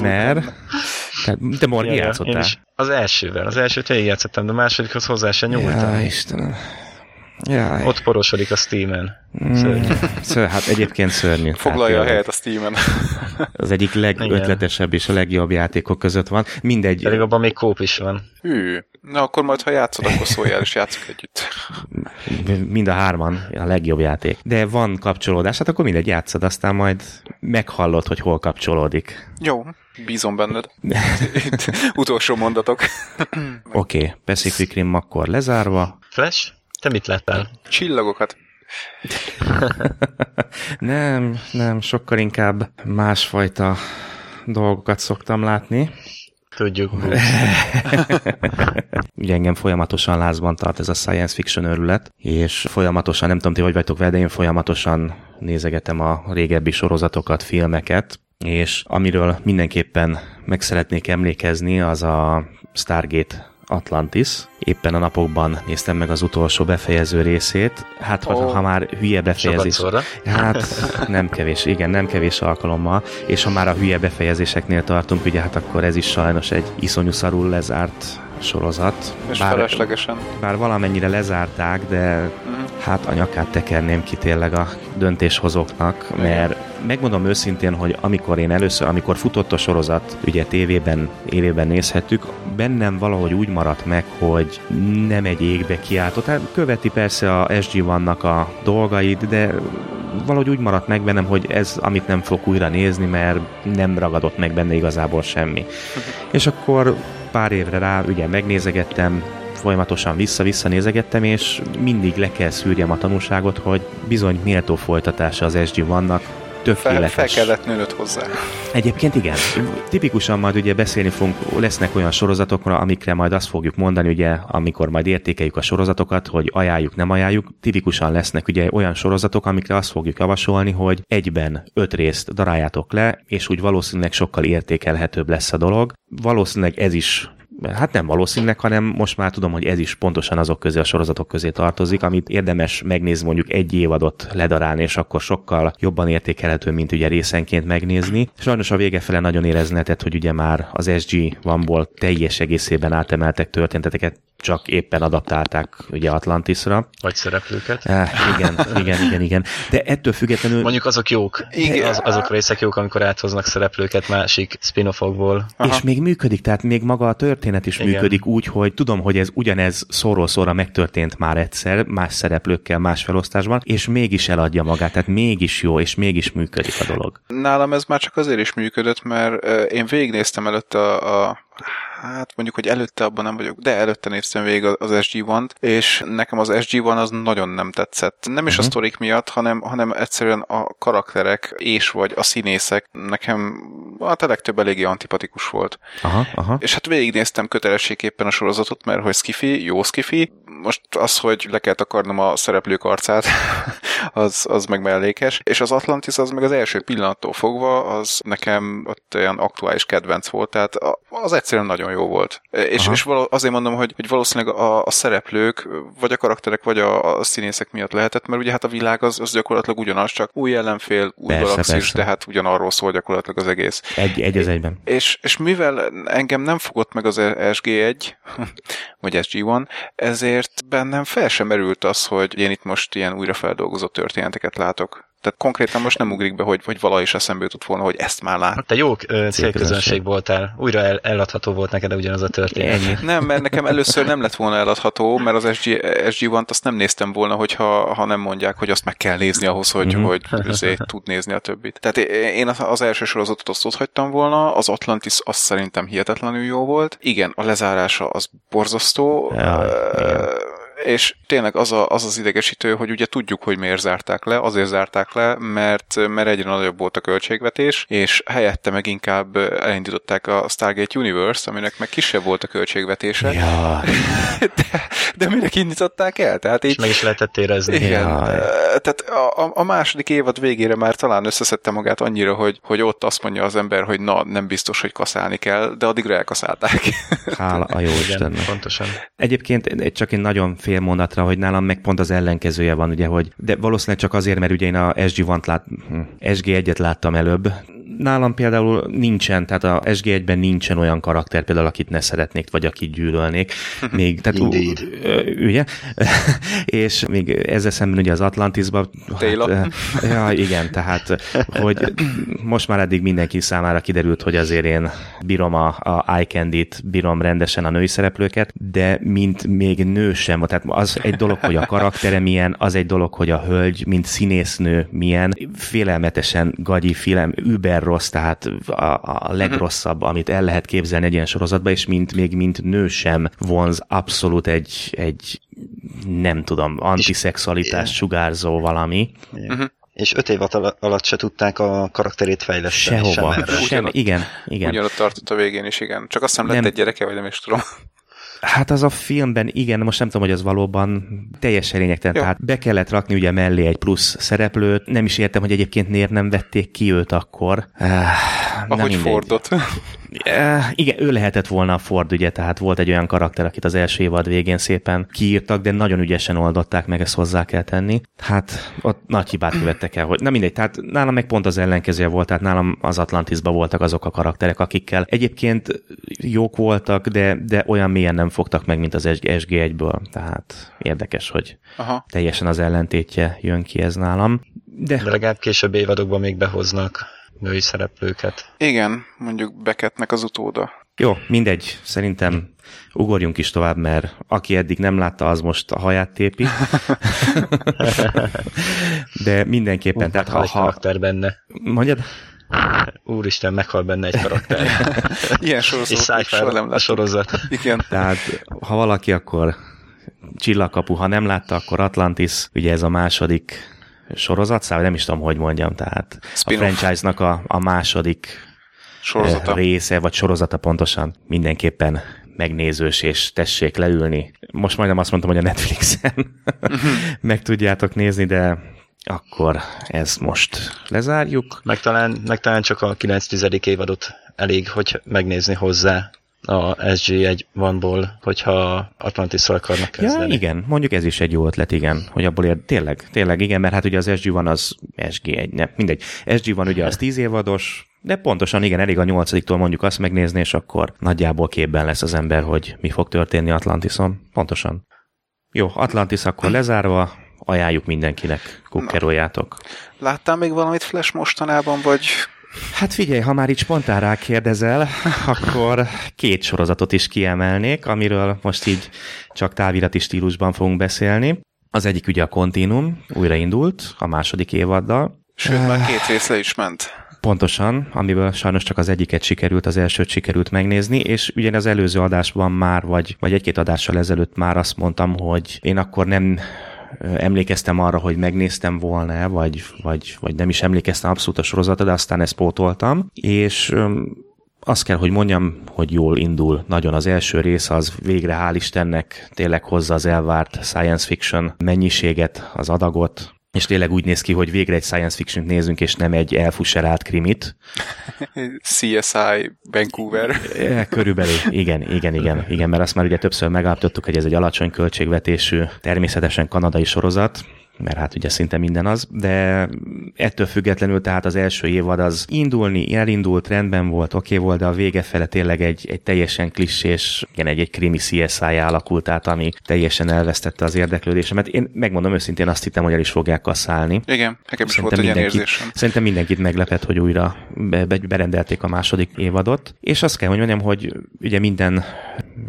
Mert... Te, te Morgi játszottál? Az elsővel. Az elsőt végigjátszottam, de a másodikhoz hozzá se nyúltam. Ja, Istenem. Jaj. Ott porosodik a Steam-en. Mm, Szörnyű. ször, hát egyébként szörnyű. Foglalja a Hát tényleg. helyet a Steam-en. Az egyik legötletesebb és a legjobb játékok között van. Mindegy, Pedig abban még kóp is van. Hű. Na akkor majd, ha játszod, akkor szóljál, és játszunk együtt. mind a hárman a legjobb játék. De van kapcsolódás, hát akkor mindegy játszod, aztán majd meghallod, hogy hol kapcsolódik. Jó, bízom benned. Itt utolsó mondatok. Oké, okay, Pacific Rim akkor lezárva. Flash? Te mit láttál? Csillagokat. nem, nem, sokkal inkább másfajta dolgokat szoktam látni. Tudjuk. Ugye engem folyamatosan lázban tart ez a science fiction örület, és folyamatosan, nem tudom, ti hogy vagytok vele, de én folyamatosan nézegetem a régebbi sorozatokat, filmeket, és amiről mindenképpen meg szeretnék emlékezni, az a Stargate Atlantis. Éppen a napokban néztem meg az utolsó befejező részét. Hát, ha, Ó. ha már hülye befejezés... Hát nem kevés, igen, nem kevés alkalommal, és ha már a hülye befejezéseknél tartunk, ugye hát akkor ez is sajnos egy iszonyú szarul lezárt sorozat. És feleslegesen. bár valamennyire lezárták, de hát a nyakát tekerném ki tényleg a döntéshozóknak, mert megmondom őszintén, hogy amikor én először, amikor futott a sorozat, ugye tévében, évében nézhettük, bennem valahogy úgy maradt meg, hogy nem egy égbe kiáltott. Hát követi persze a SG-1-nak a dolgait, de valahogy úgy maradt meg bennem, hogy ez, amit nem fogok újra nézni, mert nem ragadott meg benne igazából semmi. És akkor pár évre rá ugye megnézegettem, folyamatosan vissza-vissza nézegettem, és mindig le kell szűrjem a tanulságot, hogy bizony méltó folytatása az SG vannak, tökéletes. fel kellett nőnöd hozzá. Egyébként igen. Tipikusan majd ugye beszélni fogunk, lesznek olyan sorozatokra, amikre majd azt fogjuk mondani, ugye, amikor majd értékeljük a sorozatokat, hogy ajánljuk, nem ajánljuk. Tipikusan lesznek ugye olyan sorozatok, amikre azt fogjuk javasolni, hogy egyben öt részt daráljátok le, és úgy valószínűleg sokkal értékelhetőbb lesz a dolog. Valószínűleg ez is Hát nem valószínűleg, hanem most már tudom, hogy ez is pontosan azok közé a sorozatok közé tartozik, amit érdemes megnézni mondjuk egy évadot ledarálni, és akkor sokkal jobban értékelhető, mint ugye részenként megnézni. Sajnos a vége fele nagyon érezni lehetett, hogy ugye már az SG vanból teljes egészében átemeltek történeteket, csak éppen adaptálták ugye Atlantisra. Vagy szereplőket. Eh, igen, igen, igen, igen. De ettől függetlenül... Mondjuk azok jók. Igen. Az, azok részek jók, amikor áthoznak szereplőket másik spin-offokból. És még működik, tehát még maga a történet is Igen. Működik úgy, hogy tudom, hogy ez ugyanez szóról szóra megtörtént már egyszer, más szereplőkkel, más felosztásban, és mégis eladja magát, tehát mégis jó, és mégis működik a dolog. Nálam ez már csak azért is működött, mert én végignéztem előtte a, a hát mondjuk, hogy előtte abban nem vagyok, de előtte néztem végig az SG-1-t, és nekem az SG-1 az nagyon nem tetszett. Nem is uh-huh. a sztorik miatt, hanem, hanem egyszerűen a karakterek és vagy a színészek nekem hát a legtöbb eléggé antipatikus volt. Aha, aha. És hát végignéztem kötelességképpen a sorozatot, mert hogy skifi, jó skifi. Most az, hogy le kell takarnom a szereplők arcát, az, az meg mellékes. És az Atlantis az meg az első pillanattól fogva, az nekem ott olyan aktuális kedvenc volt, tehát az egyszerűen nagyon jó volt. És, Aha. és való, azért mondom, hogy, hogy valószínűleg a, a szereplők, vagy a karakterek, vagy a, a színészek miatt lehetett, mert ugye hát a világ az, az gyakorlatilag ugyanaz, csak új ellenfél, új Persze, galaxis, persze. de hát ugyanarról szól gyakorlatilag az egész. Egy, egy az egyben. És, és mivel engem nem fogott meg az SG1, vagy SG1, ezért bennem fel sem merült az, hogy én itt most ilyen újrafeldolgozott történeteket látok. Tehát konkrétan most nem ugrik be, hogy, hogy valahogy is eszembe jutott volna, hogy ezt már lát. Te jó célközönség voltál. Újra el, eladható volt neked ugyanaz a történet. Ennyi. Nem, mert nekem először nem lett volna eladható, mert az SG, SG1-t azt nem néztem volna, hogyha, ha nem mondják, hogy azt meg kell nézni ahhoz, hogy, Mhm. hogy azért tud nézni a többit. Tehát én az- első sorozatot azt ott hagytam volna, az Atlantis az szerintem hihetetlenül jó volt. Igen, a lezárása az borzasztó. Ja, Ö, igen. És tényleg az, a, az az idegesítő, hogy ugye tudjuk, hogy miért zárták le, azért zárták le, mert, mert egyre nagyobb volt a költségvetés, és helyette meg inkább elindították a Stargate Universe, aminek meg kisebb volt a költségvetése. Ja. De, de minek indították el? Tehát így, És meg is lehetett érezni. igen, Jaj. ö, tehát a, a második évad végére már talán összeszedte magát annyira, hogy, hogy ott azt mondja az ember, hogy na, nem biztos, hogy kaszálni kell, de addigra elkaszálták. Hála a jó Istennek. pontosan. Egyébként csak egy nagyon fél mondatra, hogy nálam meg pont az ellenkezője van, ugye, hogy de valószínűleg csak azért, mert ugye én a SG-1-t lát, hm, SG1-et láttam előbb. Nálam például nincsen, tehát a SG1-ben nincsen olyan karakter például, akit ne szeretnék, vagy akit gyűlölnék. Még, tehát, Indeed. ugye? és még ezzel szemben ugye az Atlantisban... Hát, ja, igen, tehát, hogy most már eddig mindenki számára kiderült, hogy azért én bírom a, a eye candy-t, bírom rendesen a női szereplőket, de mint még nő sem, tehát az egy dolog, hogy a karaktere milyen, az egy dolog, hogy a hölgy, mint színésznő milyen, félelmetesen gagyi, félelm, über rossz, tehát a, a legrosszabb, amit el lehet képzelni egy ilyen sorozatban, és mint, még mint nő sem vonz abszolút egy, egy nem tudom, antiszexualitás sugárzó valami. És öt év al- alatt se tudták a karakterét fejleszteni. Sehova. Sem. Sem, igen, igen. Ugyanott tartott a végén is, igen. Csak azt hiszem lett Nem. egy gyereke, vagy nem is tudom. Hát az a filmben, igen, most nem tudom, hogy az valóban teljesen lényegtelen. Jó. Tehát be kellett rakni ugye mellé egy plusz szereplőt. Nem is értem, hogy egyébként miért nem vették ki őt akkor. Ah, Ahogy mindegy. Fordot. Eh, igen, ő lehetett volna a Ford, ugye, tehát volt egy olyan karakter, akit az első évad végén szépen kiírtak, de nagyon ügyesen oldották meg, ezt hozzá kell tenni. Hát ott nagy hibát követtek el, hogy na mindegy, tehát nálam meg pont az ellenkezője volt, tehát nálam az Atlantisban voltak azok a karakterek, akikkel egyébként jók voltak, de, de olyan mélyen nem fogtak meg, mint az SG1-ből, tehát érdekes, hogy Aha. teljesen az ellentétje jön ki ez nálam. De De legalább később évadokban még behoznak női szereplőket. Igen, mondjuk Beckettnek az utóda. Jó, mindegy, szerintem ugorjunk is tovább, mert aki eddig nem látta, az most a haját tépi. De mindenképpen, tehát ha, karakter benne. mondjad, Úristen, meghal benne egy karakter. Ilyen És fel nem a sorozat. Igen. tehát ha valaki, akkor csillagkapu, ha nem látta, akkor Atlantis, ugye ez a második sorozatszám, nem is tudom, hogy mondjam, tehát a Spin-off. franchise-nak a, a második Sorozata. eh, része, vagy sorozata pontosan mindenképpen megnézős, és tessék leülni. Most majdnem azt mondtam, hogy a Netflixen meg tudjátok nézni, de akkor ezt most lezárjuk. Meg talán, meg talán csak a 9-10. évadot elég, hogy megnézni hozzá a SG1 vanból, hogyha Atlantis-szal akarnak Ja, kezdeni. igen, mondjuk ez is egy jó ötlet, igen, hogy abból ér, tényleg, tényleg igen, mert hát ugye az SG van az SG1, nem, mindegy. SG van ugye az 10 évados, de pontosan igen, elég a nyolcadiktól mondjuk azt megnézni, és akkor nagyjából képben lesz az ember, hogy mi fog történni Atlantison. Pontosan. Jó, Atlantis akkor lezárva, ajánljuk mindenkinek, kukkeroljátok. Láttál még valamit Flash mostanában, vagy Hát figyelj, ha már így spontán rákérdezel, akkor két sorozatot is kiemelnék, amiről most így csak távirati stílusban fogunk beszélni. Az egyik ugye a Continuum, újraindult a második évaddal. sőt, már két rész le is ment. Pontosan, amiből sajnos csak az egyiket sikerült, az elsőt sikerült megnézni, és ugyan az előző adásban már, vagy, vagy egy-két adással ezelőtt már azt mondtam, hogy én akkor nem emlékeztem arra, hogy megnéztem volna, vagy, vagy, vagy nem is emlékeztem abszolút a sorozatra, de aztán ezt pótoltam, és azt kell, hogy mondjam, hogy jól indul. Nagyon az első rész az végre, hál' Istennek, tényleg hozza az elvárt science fiction mennyiséget, az adagot, és tényleg úgy néz ki, hogy végre egy science fiction nézünk, és nem egy elfusserált krimit. CSI Vancouver. E, Körülbelül, igen, igen, igen, igen, mert azt már ugye többször megállapítottuk, hogy ez egy alacsony költségvetésű, természetesen kanadai sorozat, mert hát ugye szinte minden az, de ettől függetlenül tehát az első évad az indulni, elindult, rendben volt, oké okay volt, de a vége fele tényleg egy, egy teljesen klissés, igen, egy, egy krimi CSI alakult át, ami teljesen elvesztette az érdeklődésemet. Én megmondom őszintén azt hittem, hogy el is fogják kasszálni. Igen, nekem is volt egy ilyen mindenkit, érzésem. szerintem mindenkit meglepett, hogy újra be, be, berendelték a második évadot. És azt kell, hogy mondjam, hogy ugye minden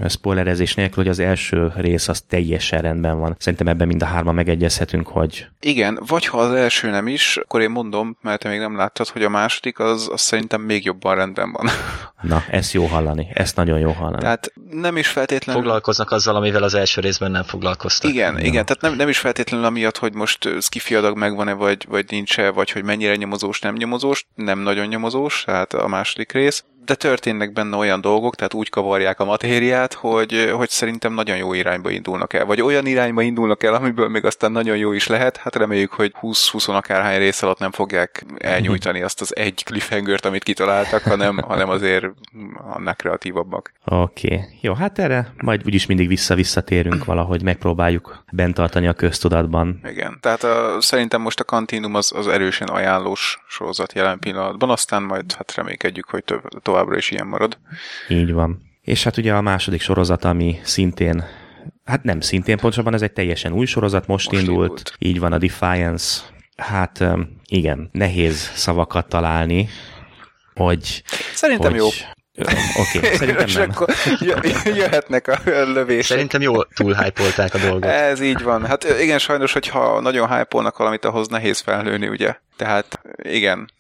spoilerezés nélkül, hogy az első rész az teljesen rendben van. Szerintem ebben mind a hárman megegyezhetünk, hogy Igen, vagy ha az első nem is, akkor én mondom, mert te még nem láttad, hogy a második az, az szerintem még jobban rendben van. Na, ezt jó hallani, ezt nagyon jó hallani. Tehát nem is feltétlenül... Foglalkoznak azzal, amivel az első részben nem foglalkoztak. Igen, ja. igen, tehát nem, nem is feltétlenül amiatt, hogy most skifi adag megvan-e, vagy, vagy nincs-e, vagy hogy mennyire nyomozós, nem nyomozós, nem nagyon nyomozós, tehát a második rész, de történnek benne olyan dolgok, tehát úgy kavarják a matériát, hogy, hogy szerintem nagyon jó irányba indulnak el, vagy olyan irányba indulnak el, amiből még aztán nagyon jó is lehet, hát reméljük, hogy 20-20 akárhány rész alatt nem fogják elnyújtani azt az egy cliffhangert, amit kitaláltak, hanem, hanem azért annál kreatívabbak. Oké, okay. jó, hát erre majd úgyis mindig vissza-visszatérünk valahogy, megpróbáljuk bent tartani a köztudatban. Igen, tehát a, szerintem most a Continuum az, az erősen ajánlós sorozat jelen pillanatban, aztán majd hát reménykedjük, hogy több, továbbra is ilyen marad. Így van. És hát ugye a második sorozat, ami szintén Hát nem szintén, pontosabban ez egy teljesen új sorozat, most, most indult. indult. Így van a Defiance. Hát igen, nehéz szavakat találni, hogy... Szerintem hogy, jó. Oké, okay, szerintem nem. akkor jöhetnek a lövések. Szerintem jól túlhypolták a dolgot. Ez így van. Hát igen, sajnos, hogyha nagyon hype valamit, ahhoz nehéz felnőni, ugye? Tehát igen.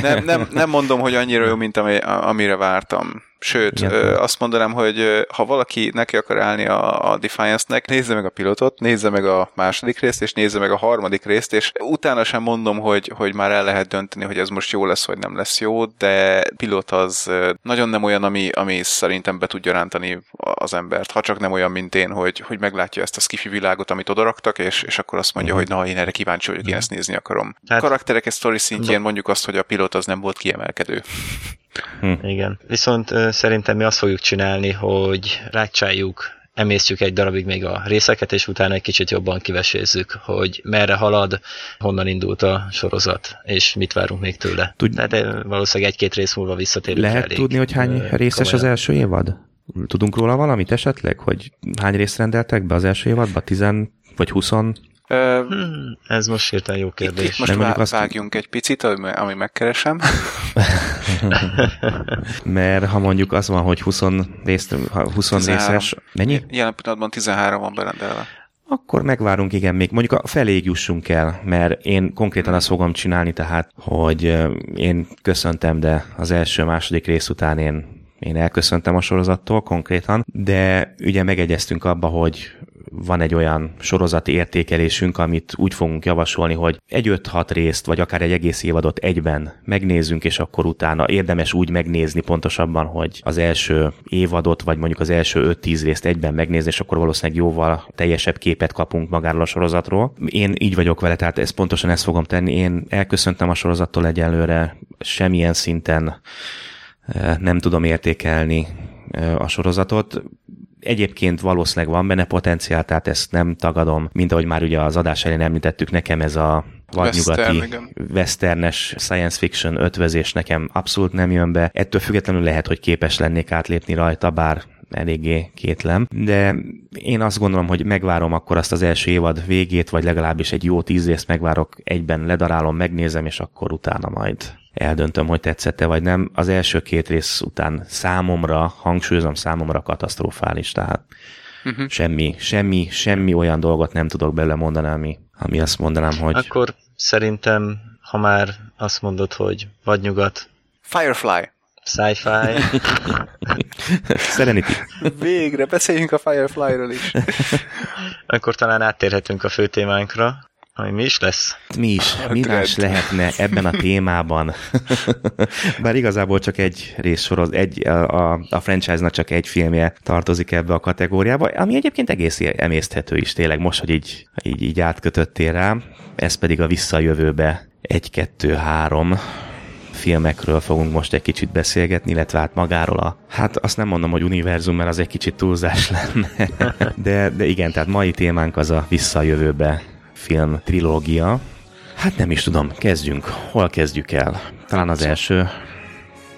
Nem, nem, nem mondom, hogy annyira jó, mint ami, amire vártam. Sőt, ö, azt mondanám, hogy ha valaki neki akar állni a, a Defiance-nek, nézze meg a pilotot, nézze meg a második részt, és nézze meg a harmadik részt, és utána sem mondom, hogy, hogy már el lehet dönteni, hogy ez most jó lesz, vagy nem lesz jó, de pilot az nagyon nem olyan, ami, ami szerintem be tudja rántani az embert, ha csak nem olyan, mint én, hogy, hogy meglátja ezt a skifi világot, amit odaraktak, és, és akkor azt mondja, uh-huh. hogy na, én erre kíváncsi vagyok, én ezt nézni akarom. Hát, Karakterek, sztori szintjén mondjuk azt, hogy a pilot az nem volt kiemelkedő. Hm. Igen. Viszont szerintem mi azt fogjuk csinálni, hogy ráccsáljuk emésztjük egy darabig még a részeket, és utána egy kicsit jobban kivesézzük, hogy merre halad, honnan indult a sorozat, és mit várunk még tőle. Tud... Tehát valószínűleg egy-két rész múlva visszatérünk Lehet elég, tudni, hogy hány részes komolyan. az első évad? Tudunk róla valamit esetleg, hogy hány részt rendeltek be az első évadba? Tizen vagy Hmm, ez most hirtelen jó kérdés. Itt, itt most vá- azt... vágjunk egy picit, ami, ami megkeresem. Mert ha mondjuk az van, hogy 20, részt, 20 részes, mennyi? Jelen pillanatban 13 van berendelve. Akkor megvárunk, igen, még mondjuk a feléig jussunk el, mert én konkrétan azt fogom csinálni, tehát, hogy én köszöntem, de az első-második rész után én én elköszöntem a sorozattól konkrétan, de ugye megegyeztünk abba, hogy van egy olyan sorozati értékelésünk, amit úgy fogunk javasolni, hogy egy 5-6 részt, vagy akár egy egész évadot egyben megnézzünk, és akkor utána érdemes úgy megnézni pontosabban, hogy az első évadot, vagy mondjuk az első 5-10 részt egyben megnézni, és akkor valószínűleg jóval teljesebb képet kapunk magáról a sorozatról. Én így vagyok vele, tehát ezt pontosan ezt fogom tenni. Én elköszöntem a sorozattól egyelőre, semmilyen szinten eh, nem tudom értékelni eh, a sorozatot. Egyébként valószínűleg van benne potenciál, tehát ezt nem tagadom, mint ahogy már ugye az adás elején említettük, nekem ez a vadnyugati, Western, westernes science fiction ötvözés nekem abszolút nem jön be. Ettől függetlenül lehet, hogy képes lennék átlépni rajta, bár eléggé kétlem, de én azt gondolom, hogy megvárom akkor azt az első évad végét, vagy legalábbis egy jó tíz részt megvárok, egyben ledarálom, megnézem, és akkor utána majd eldöntöm, hogy tetszette vagy nem. Az első két rész után számomra, hangsúlyozom, számomra katasztrofális, tehát uh-huh. semmi, semmi, semmi olyan dolgot nem tudok belőle mondani, ami, ami azt mondanám, hogy... Akkor szerintem, ha már azt mondod, hogy vagy nyugat... Firefly. Sci-fi. Serenity. Végre, beszéljünk a Firefly-ról is. Akkor talán áttérhetünk a fő témánkra. Ami mi is lesz? Mi is, mi más lehetne ebben a témában? Bár igazából csak egy részsoroz, egy, a, a, a franchise-nak csak egy filmje tartozik ebbe a kategóriába, ami egyébként egész emészthető is tényleg, most, hogy így, így, így átkötöttél rá. Ez pedig a visszajövőbe egy, kettő, három filmekről fogunk most egy kicsit beszélgetni, illetve hát magáról a, hát azt nem mondom, hogy univerzum, mert az egy kicsit túlzás lenne, de, de igen, tehát mai témánk az a visszajövőbe film trilógia. Hát nem is tudom, kezdjünk. Hol kezdjük el? Talán az első.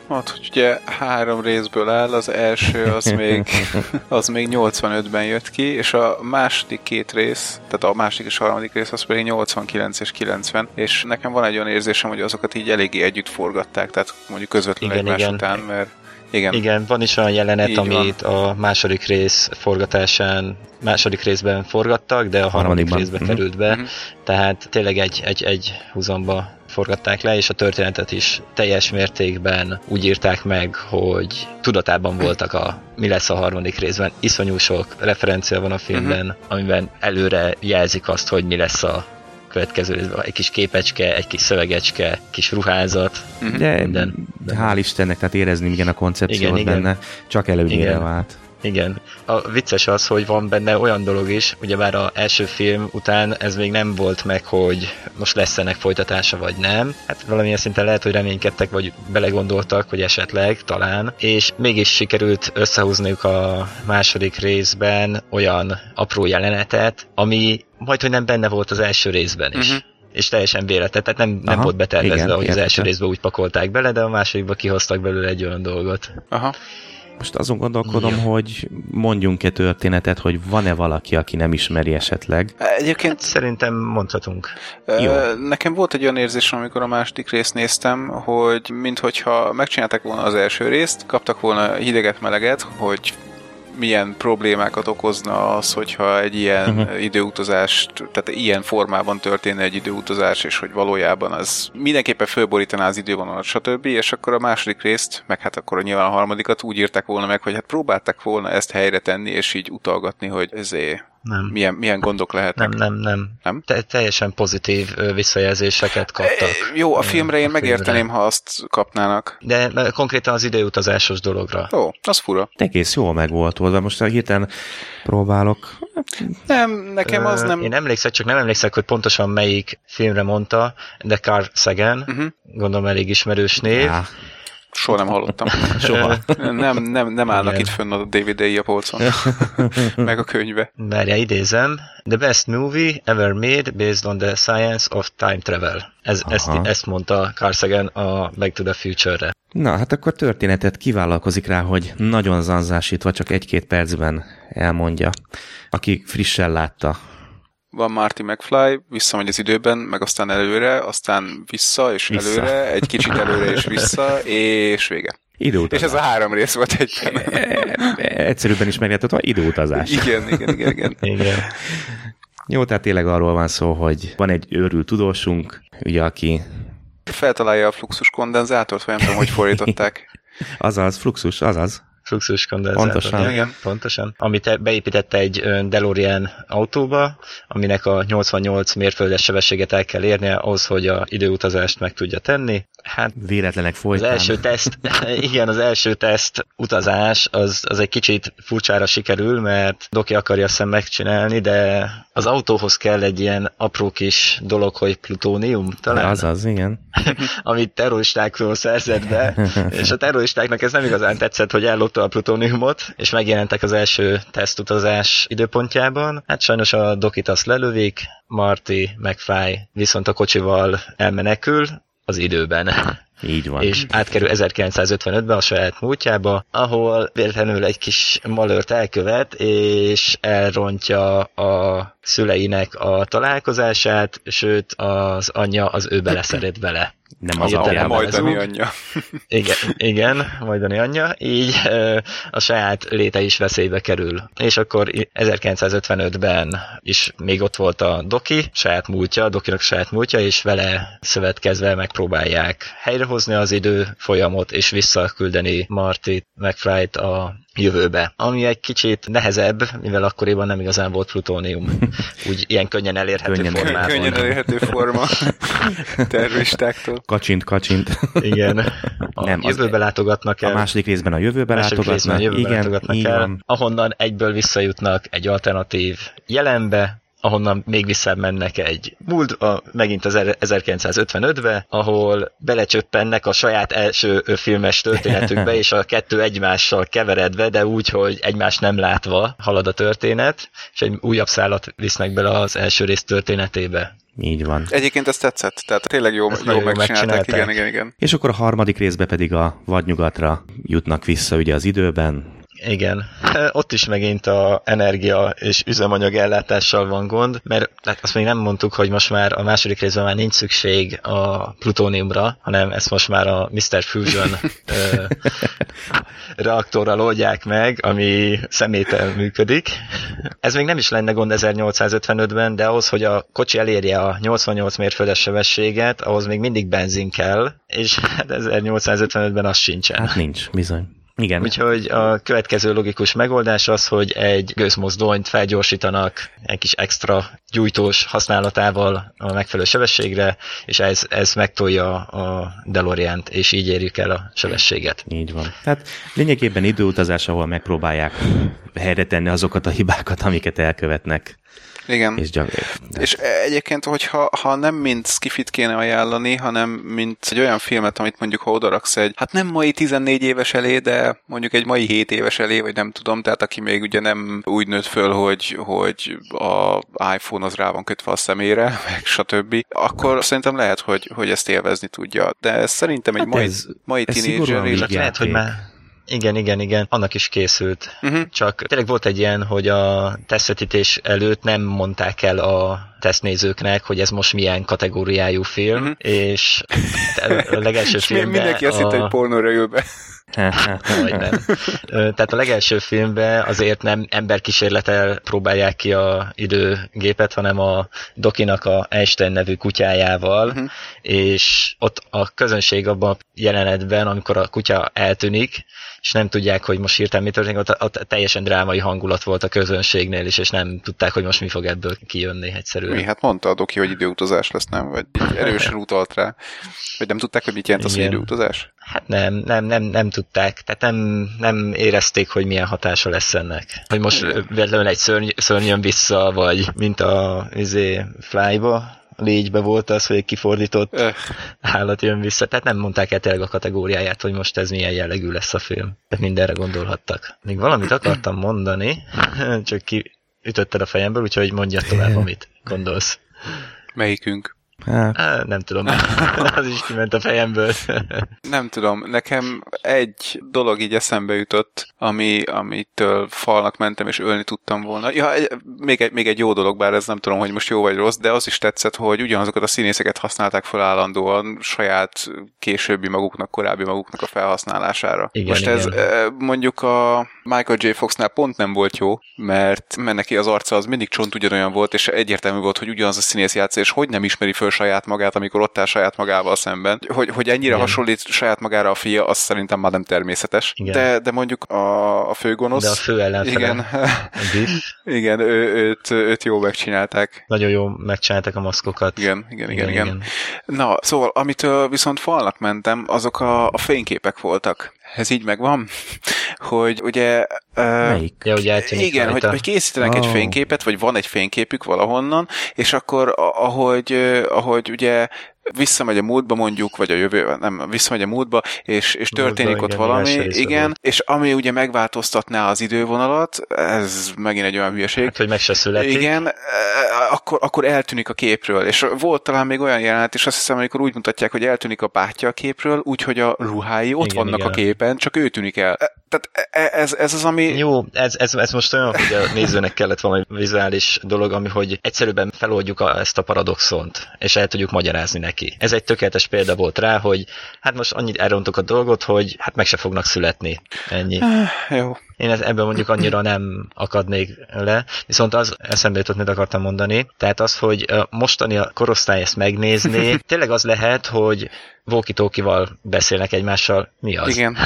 Hát, hogy ugye három részből áll, az első az még, az még 85-ben jött ki, és a második két rész, tehát a második és a harmadik rész az pedig 89 és 90, és nekem van egy olyan érzésem, hogy azokat így eléggé együtt forgatták, tehát mondjuk közvetlenül igen, egymás igen. után, mert igen. Igen, van is olyan jelenet, Így amit van. a második rész forgatásán, második részben forgattak, de a harmadik részbe uh-huh. került be, uh-huh. tehát tényleg egy, egy, egy húzamba forgatták le, és a történetet is teljes mértékben úgy írták meg, hogy tudatában voltak a mi lesz a harmadik részben. Iszonyú sok referencia van a filmben, uh-huh. amiben előre jelzik azt, hogy mi lesz a következő részben. Egy kis képecske, egy kis szövegecske, kis ruházat, De minden. hál' Istennek, tehát érezni igen a koncepciót Igen, igen. benne, csak előnyére Igen. vált. Igen. A vicces az, hogy van benne olyan dolog is, ugyebár a első film után ez még nem volt meg, hogy most lesz ennek folytatása vagy nem. Hát valamilyen szinten lehet, hogy reménykedtek, vagy belegondoltak, hogy esetleg, talán. És mégis sikerült összehúzniuk a második részben olyan apró jelenetet, ami majd, hogy nem benne volt az első részben is. Mhm. És teljesen véletlen, tehát nem, nem Aha, volt betervezve, igen, hogy az első részben úgy pakolták bele, de a másodikba kihoztak belőle egy olyan dolgot. Aha. Most azon gondolkodom, hogy mondjunk-e történetet, hogy van-e valaki, aki nem ismeri esetleg. Egyébként Szerintem mondhatunk. Jó. Nekem volt egy olyan érzésem, amikor a második részt néztem, hogy minthogyha megcsinálták volna az első részt, kaptak volna hideget-meleget, hogy milyen problémákat okozna az, hogyha egy ilyen uh-huh. időutazást, tehát ilyen formában történne egy időutazás, és hogy valójában az mindenképpen fölborítaná az idővonalat, stb. És akkor a második részt, meg hát akkor nyilván a harmadikat úgy írták volna meg, hogy hát próbálták volna ezt helyre tenni, és így utalgatni, hogy ezé Nem. milyen, milyen gondok lehetnek. Nem, nem, nem. Nem? Te, teljesen pozitív visszajelzéseket kaptak. Jó, a filmre én a megérteném, ha azt kapnának. De konkrétan az időutazásos dologra. Jó, az fura. Egész jól meg volt oldva. Most hirtelen próbálok. Nem, nekem az nem... Én emlékszek, csak nem emlékszek, hogy pontosan melyik filmre mondta, de Carl Sagan, Mhm. gondolom elég ismerős név. Á, Soha nem hallottam. soha. Nem, nem, nem állnak Igen. itt fönn a DVD-i a polcon. Meg a könyve. Várja, idézem. The best movie ever made based on the science of time travel. Ez, ezt, ezt mondta Carl Sagan a Back to the Future-re. Na, hát akkor történetet kivállalkozik rá, hogy nagyon zanzásítva, csak egy-két percben elmondja. Aki frissen látta. Van Marty McFly, visszamegy az időben, meg aztán előre, aztán vissza és Vissza. előre, egy kicsit előre és vissza, és vége. Időutazás. És ez a három rész volt egyben. Egyszerűbben is megértetve, időutazás. Igen, igen, igen, igen. Igen. Jó, tehát tényleg arról van szó, hogy van egy őrült tudósunk, ugye, aki Feltalálja a fluxus kondenzátort, vagy nem tudom, hogy fordították. azaz, fluxus, azaz. Fluxus kondenzátor. Pontosan. Igen, pontosan. Amit beépítette egy DeLorean autóba, aminek a 88 mérföldes sebességet el kell érnie ahhoz, hogy a időutazást meg tudja tenni. Hát Véletlenek az folytán. első teszt, igen, az első teszt utazás, az, az egy kicsit furcsára sikerül, mert Doki akarja hiszem megcsinálni, de az autóhoz kell egy ilyen apró kis dolog, hogy plutónium talán Azaz, igen. amit terroristákról szerzett be, és a terroristáknak ez nem igazán tetszett, hogy ellopta a plutóniumot, és megjelentek az első tesztutazás időpontjában. Hát sajnos a dokit azt lelövik, Marty, McFly viszont a kocsival elmenekül az időben. Így van. És átkerül 1955-be a saját múltjába, ahol véletlenül egy kis malört elkövet, és elrontja a szüleinek a találkozását, sőt az anyja az ő beleszeret bele. nem az apjában. Majdani anyja. Igen, igen, majdani anyja, így ö, a saját léte is veszélybe kerül. És akkor i- 1955-ben is még ott volt a Doki, saját múltja, a Dokinak saját múltja, és vele szövetkezve megpróbálják helyrehozni az idő folyamot, és visszaküldeni Marty McFly-t a jövőbe. Ami egy kicsit nehezebb, mivel akkoriban nem igazán volt plutónium. Úgy ilyen könnyen elérhető Könnyen formában. Könnyen elérhető forma terroristáktól. Kacsint, kacsint. Igen. A Nem, az- jövőbe látogatnak el. A második részben a jövőbe második részben látogatnak. a jövőbe Igen, látogatnak így el, van. ahonnan egyből visszajutnak egy alternatív jelenbe, ahonnan még visszamennek egy múlt, a, megint az er- 1955-be, ahol belecsöppennek a saját első filmes történetükbe, és a kettő egymással keveredve, de úgy, hogy egymást nem látva halad a történet, és egy újabb szállat visznek bele az első rész történetébe. Így van. Egyébként ez tetszett, tehát tényleg jó, Ezt jó jól megcsinálták. megcsinálták. Igen, igen, igen. És akkor a harmadik részbe pedig a vadnyugatra jutnak vissza ugye az időben. Igen. Ott is megint a energia és üzemanyag ellátással van gond, mert hát azt még nem mondtuk, hogy most már a második részben már nincs szükség a plutóniumra, hanem ezt most már a Mr. Fusion ö, reaktorral oldják meg, ami szemétel működik. Ez még nem is lenne gond 1855-ben, de ahhoz, hogy a kocsi elérje a 88 mérföldes sebességet, ahhoz még mindig benzin kell, és hát 1855-ben az sincsen. Hát nincs, bizony. Igen. Úgyhogy a következő logikus megoldás az, hogy egy gőzmozdonyt felgyorsítanak egy kis extra gyújtós használatával a megfelelő sebességre, és ez, ez megtolja a DeLorean-t, és így érjük el a sebességet. Így van. Tehát lényegében időutazás, ahol megpróbálják helyre tenni azokat a hibákat, amiket elkövetnek. Igen. És, gyak, de... és egyébként, hogyha ha nem mint skifit kéne ajánlani, hanem mint egy olyan filmet, amit mondjuk ha odaraksz egy, hát nem mai 14 éves elé, de mondjuk egy mai 7 éves elé, vagy nem tudom, tehát aki még ugye nem úgy nőtt föl, hogy, hogy a iPhone az rá van kötve a szemére, meg stb., akkor szerintem lehet, hogy, hogy ezt élvezni tudja. De szerintem egy hát mai, ez, mai ez tínédzser... Lehet, hogy már igen, igen, igen, annak is készült. Uh-huh. Csak tényleg volt egy ilyen, hogy a tesztvetítés előtt nem mondták el a tesztnézőknek, hogy ez most milyen kategóriájú film, uh-huh. és a legelső filmben... Mindenki azt a... hitt, hogy pornóra ül be. Vagy nem. Tehát a legelső filmben azért nem emberkísérletel próbálják ki a időgépet, hanem a Dokinak a Einstein nevű kutyájával, uh-huh. és ott a közönség abban a jelenetben, amikor a kutya eltűnik, és nem tudják, hogy most hirtelen mi történik, ott, ott teljesen drámai hangulat volt a közönségnél is, és nem tudták, hogy most mi fog ebből kijönni egyszerűen. Mi? Hát mondta a Doki, hogy időutazás lesz, nem? Vagy erősen utalt rá. Vagy nem tudták, hogy mit jelent az, hogy időutazás? Hát nem, nem, nem, nem tudták. Tehát nem, nem érezték, hogy milyen hatása lesz ennek. Hogy most véletlenül egy szörny, szörny jön vissza, vagy mint a izé, Flyba, légybe volt az, hogy egy kifordított öh. állat jön vissza. Tehát nem mondták el tényleg a kategóriáját, hogy most ez milyen jellegű lesz a film. Tehát mindenre gondolhattak. Még valamit akartam mondani, csak ki ütötted a fejemből, úgyhogy mondja tovább, amit gondolsz. Melyikünk? Hát. Nem tudom, az is kiment a fejemből. nem tudom, nekem egy dolog így eszembe jutott, ami, amitől falnak mentem és ölni tudtam volna. Ja, még egy, még egy jó dolog, bár ez nem tudom, hogy most jó vagy rossz, de az is tetszett, hogy ugyanazokat a színészeket használták fel állandóan saját későbbi maguknak, korábbi maguknak a felhasználására. Igen, most igen. ez mondjuk a Michael J. Foxnál pont nem volt jó, mert, mert neki az arca az mindig csont ugyanolyan volt, és egyértelmű volt, hogy ugyanaz a színész játsza, és hogy nem ismeri föl saját magát, amikor ott áll saját magával szemben. Hogy, hogy ennyire Igen. hasonlít saját magára a fia, az szerintem már nem természetes. Igen. De, de mondjuk a, a főgonosz... De a fő ellenfele. Igen. igen, ő, őt, őt jó megcsinálták. Nagyon jó megcsinálták a maszkokat. Igen, igen, igen, igen. igen. Na, szóval, amitől viszont falnak mentem, azok a, a fényképek voltak ez így megvan, hogy ugye... Melyik? Ja, ugye igen, hogy, hogy készítenek oh. egy fényképet, vagy van egy fényképük valahonnan, és akkor ahogy, ahogy ugye visszamegy a múltba mondjuk, vagy a jövő, nem, visszamegy a múltba, és, és történik múltba, ott igen, valami, igen, és ami ugye megváltoztatná az idővonalat, ez megint egy olyan hülyeség. Hát, hogy meg se születik. Igen, akkor, akkor eltűnik a képről, és volt talán még olyan jelenet, és azt hiszem, amikor úgy mutatják, hogy eltűnik a bátyja a képről, úgyhogy a ruhái ott igen, vannak igen. a képen, csak ő tűnik el. Tehát ez, ez az, ami... Jó, ez, ez, ez most olyan, hogy a nézőnek kellett valami vizuális dolog, ami, hogy egyszerűen feloldjuk a, ezt a paradoxont, és el tudjuk magyarázni neki neki. Ez egy tökéletes példa volt rá, hogy hát most annyit elrontok a dolgot, hogy hát meg se fognak születni. Ennyi. Jó. Én ebben mondjuk annyira nem akadnék le, viszont az eszembe jutott, mit akartam mondani, tehát az, hogy mostani a korosztály ezt megnézni, tényleg az lehet, hogy walkie beszélnek egymással. Mi az? Igen.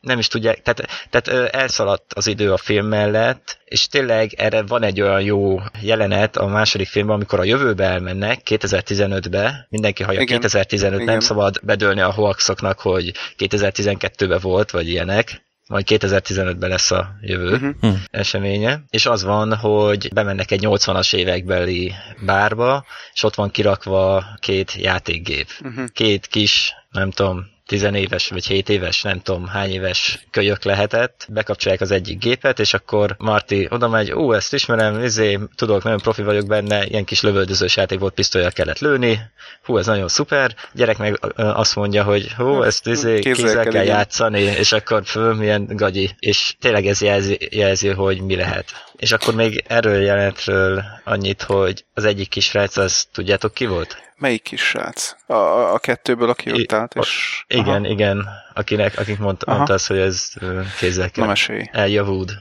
Nem is tudják, tehát, tehát elszaladt az idő a film mellett, és tényleg erre van egy olyan jó jelenet a második filmben, amikor a jövőbe elmennek, 2015-be, mindenki hallja, Igen. 2015, Igen. nem szabad bedőlni a hoaxoknak, hogy 2012-ben volt, vagy ilyenek, majd 2015-ben lesz a jövő uh-huh. eseménye, és az van, hogy bemennek egy 80-as évekbeli bárba, és ott van kirakva két játékgép. Uh-huh. Két kis, nem tudom, tizenéves vagy 7 éves, nem tudom hány éves kölyök lehetett, bekapcsolják az egyik gépet, és akkor Marty oda megy, ó, ezt ismerem, izé, tudok, nagyon profi vagyok benne, ilyen kis lövöldözős játék volt, pisztolyjal kellett lőni, hú, ez nagyon szuper, gyerek meg azt mondja, hogy hú, ezt izé, Kézzel kézzel kell, kell játszani, és akkor föl, milyen gagyi, és tényleg ez jelzi, jelzi, hogy mi lehet. És akkor még erről jelentről annyit, hogy az egyik kis srác, az tudjátok ki volt? Melyik kis srác? A, a, a kettőből, aki ott állt, és... Igen, Aha. igen, akinek, akik mond, Aha. mondta azt, hogy ez kézzel kell. Na mesélj. Elijah Wood.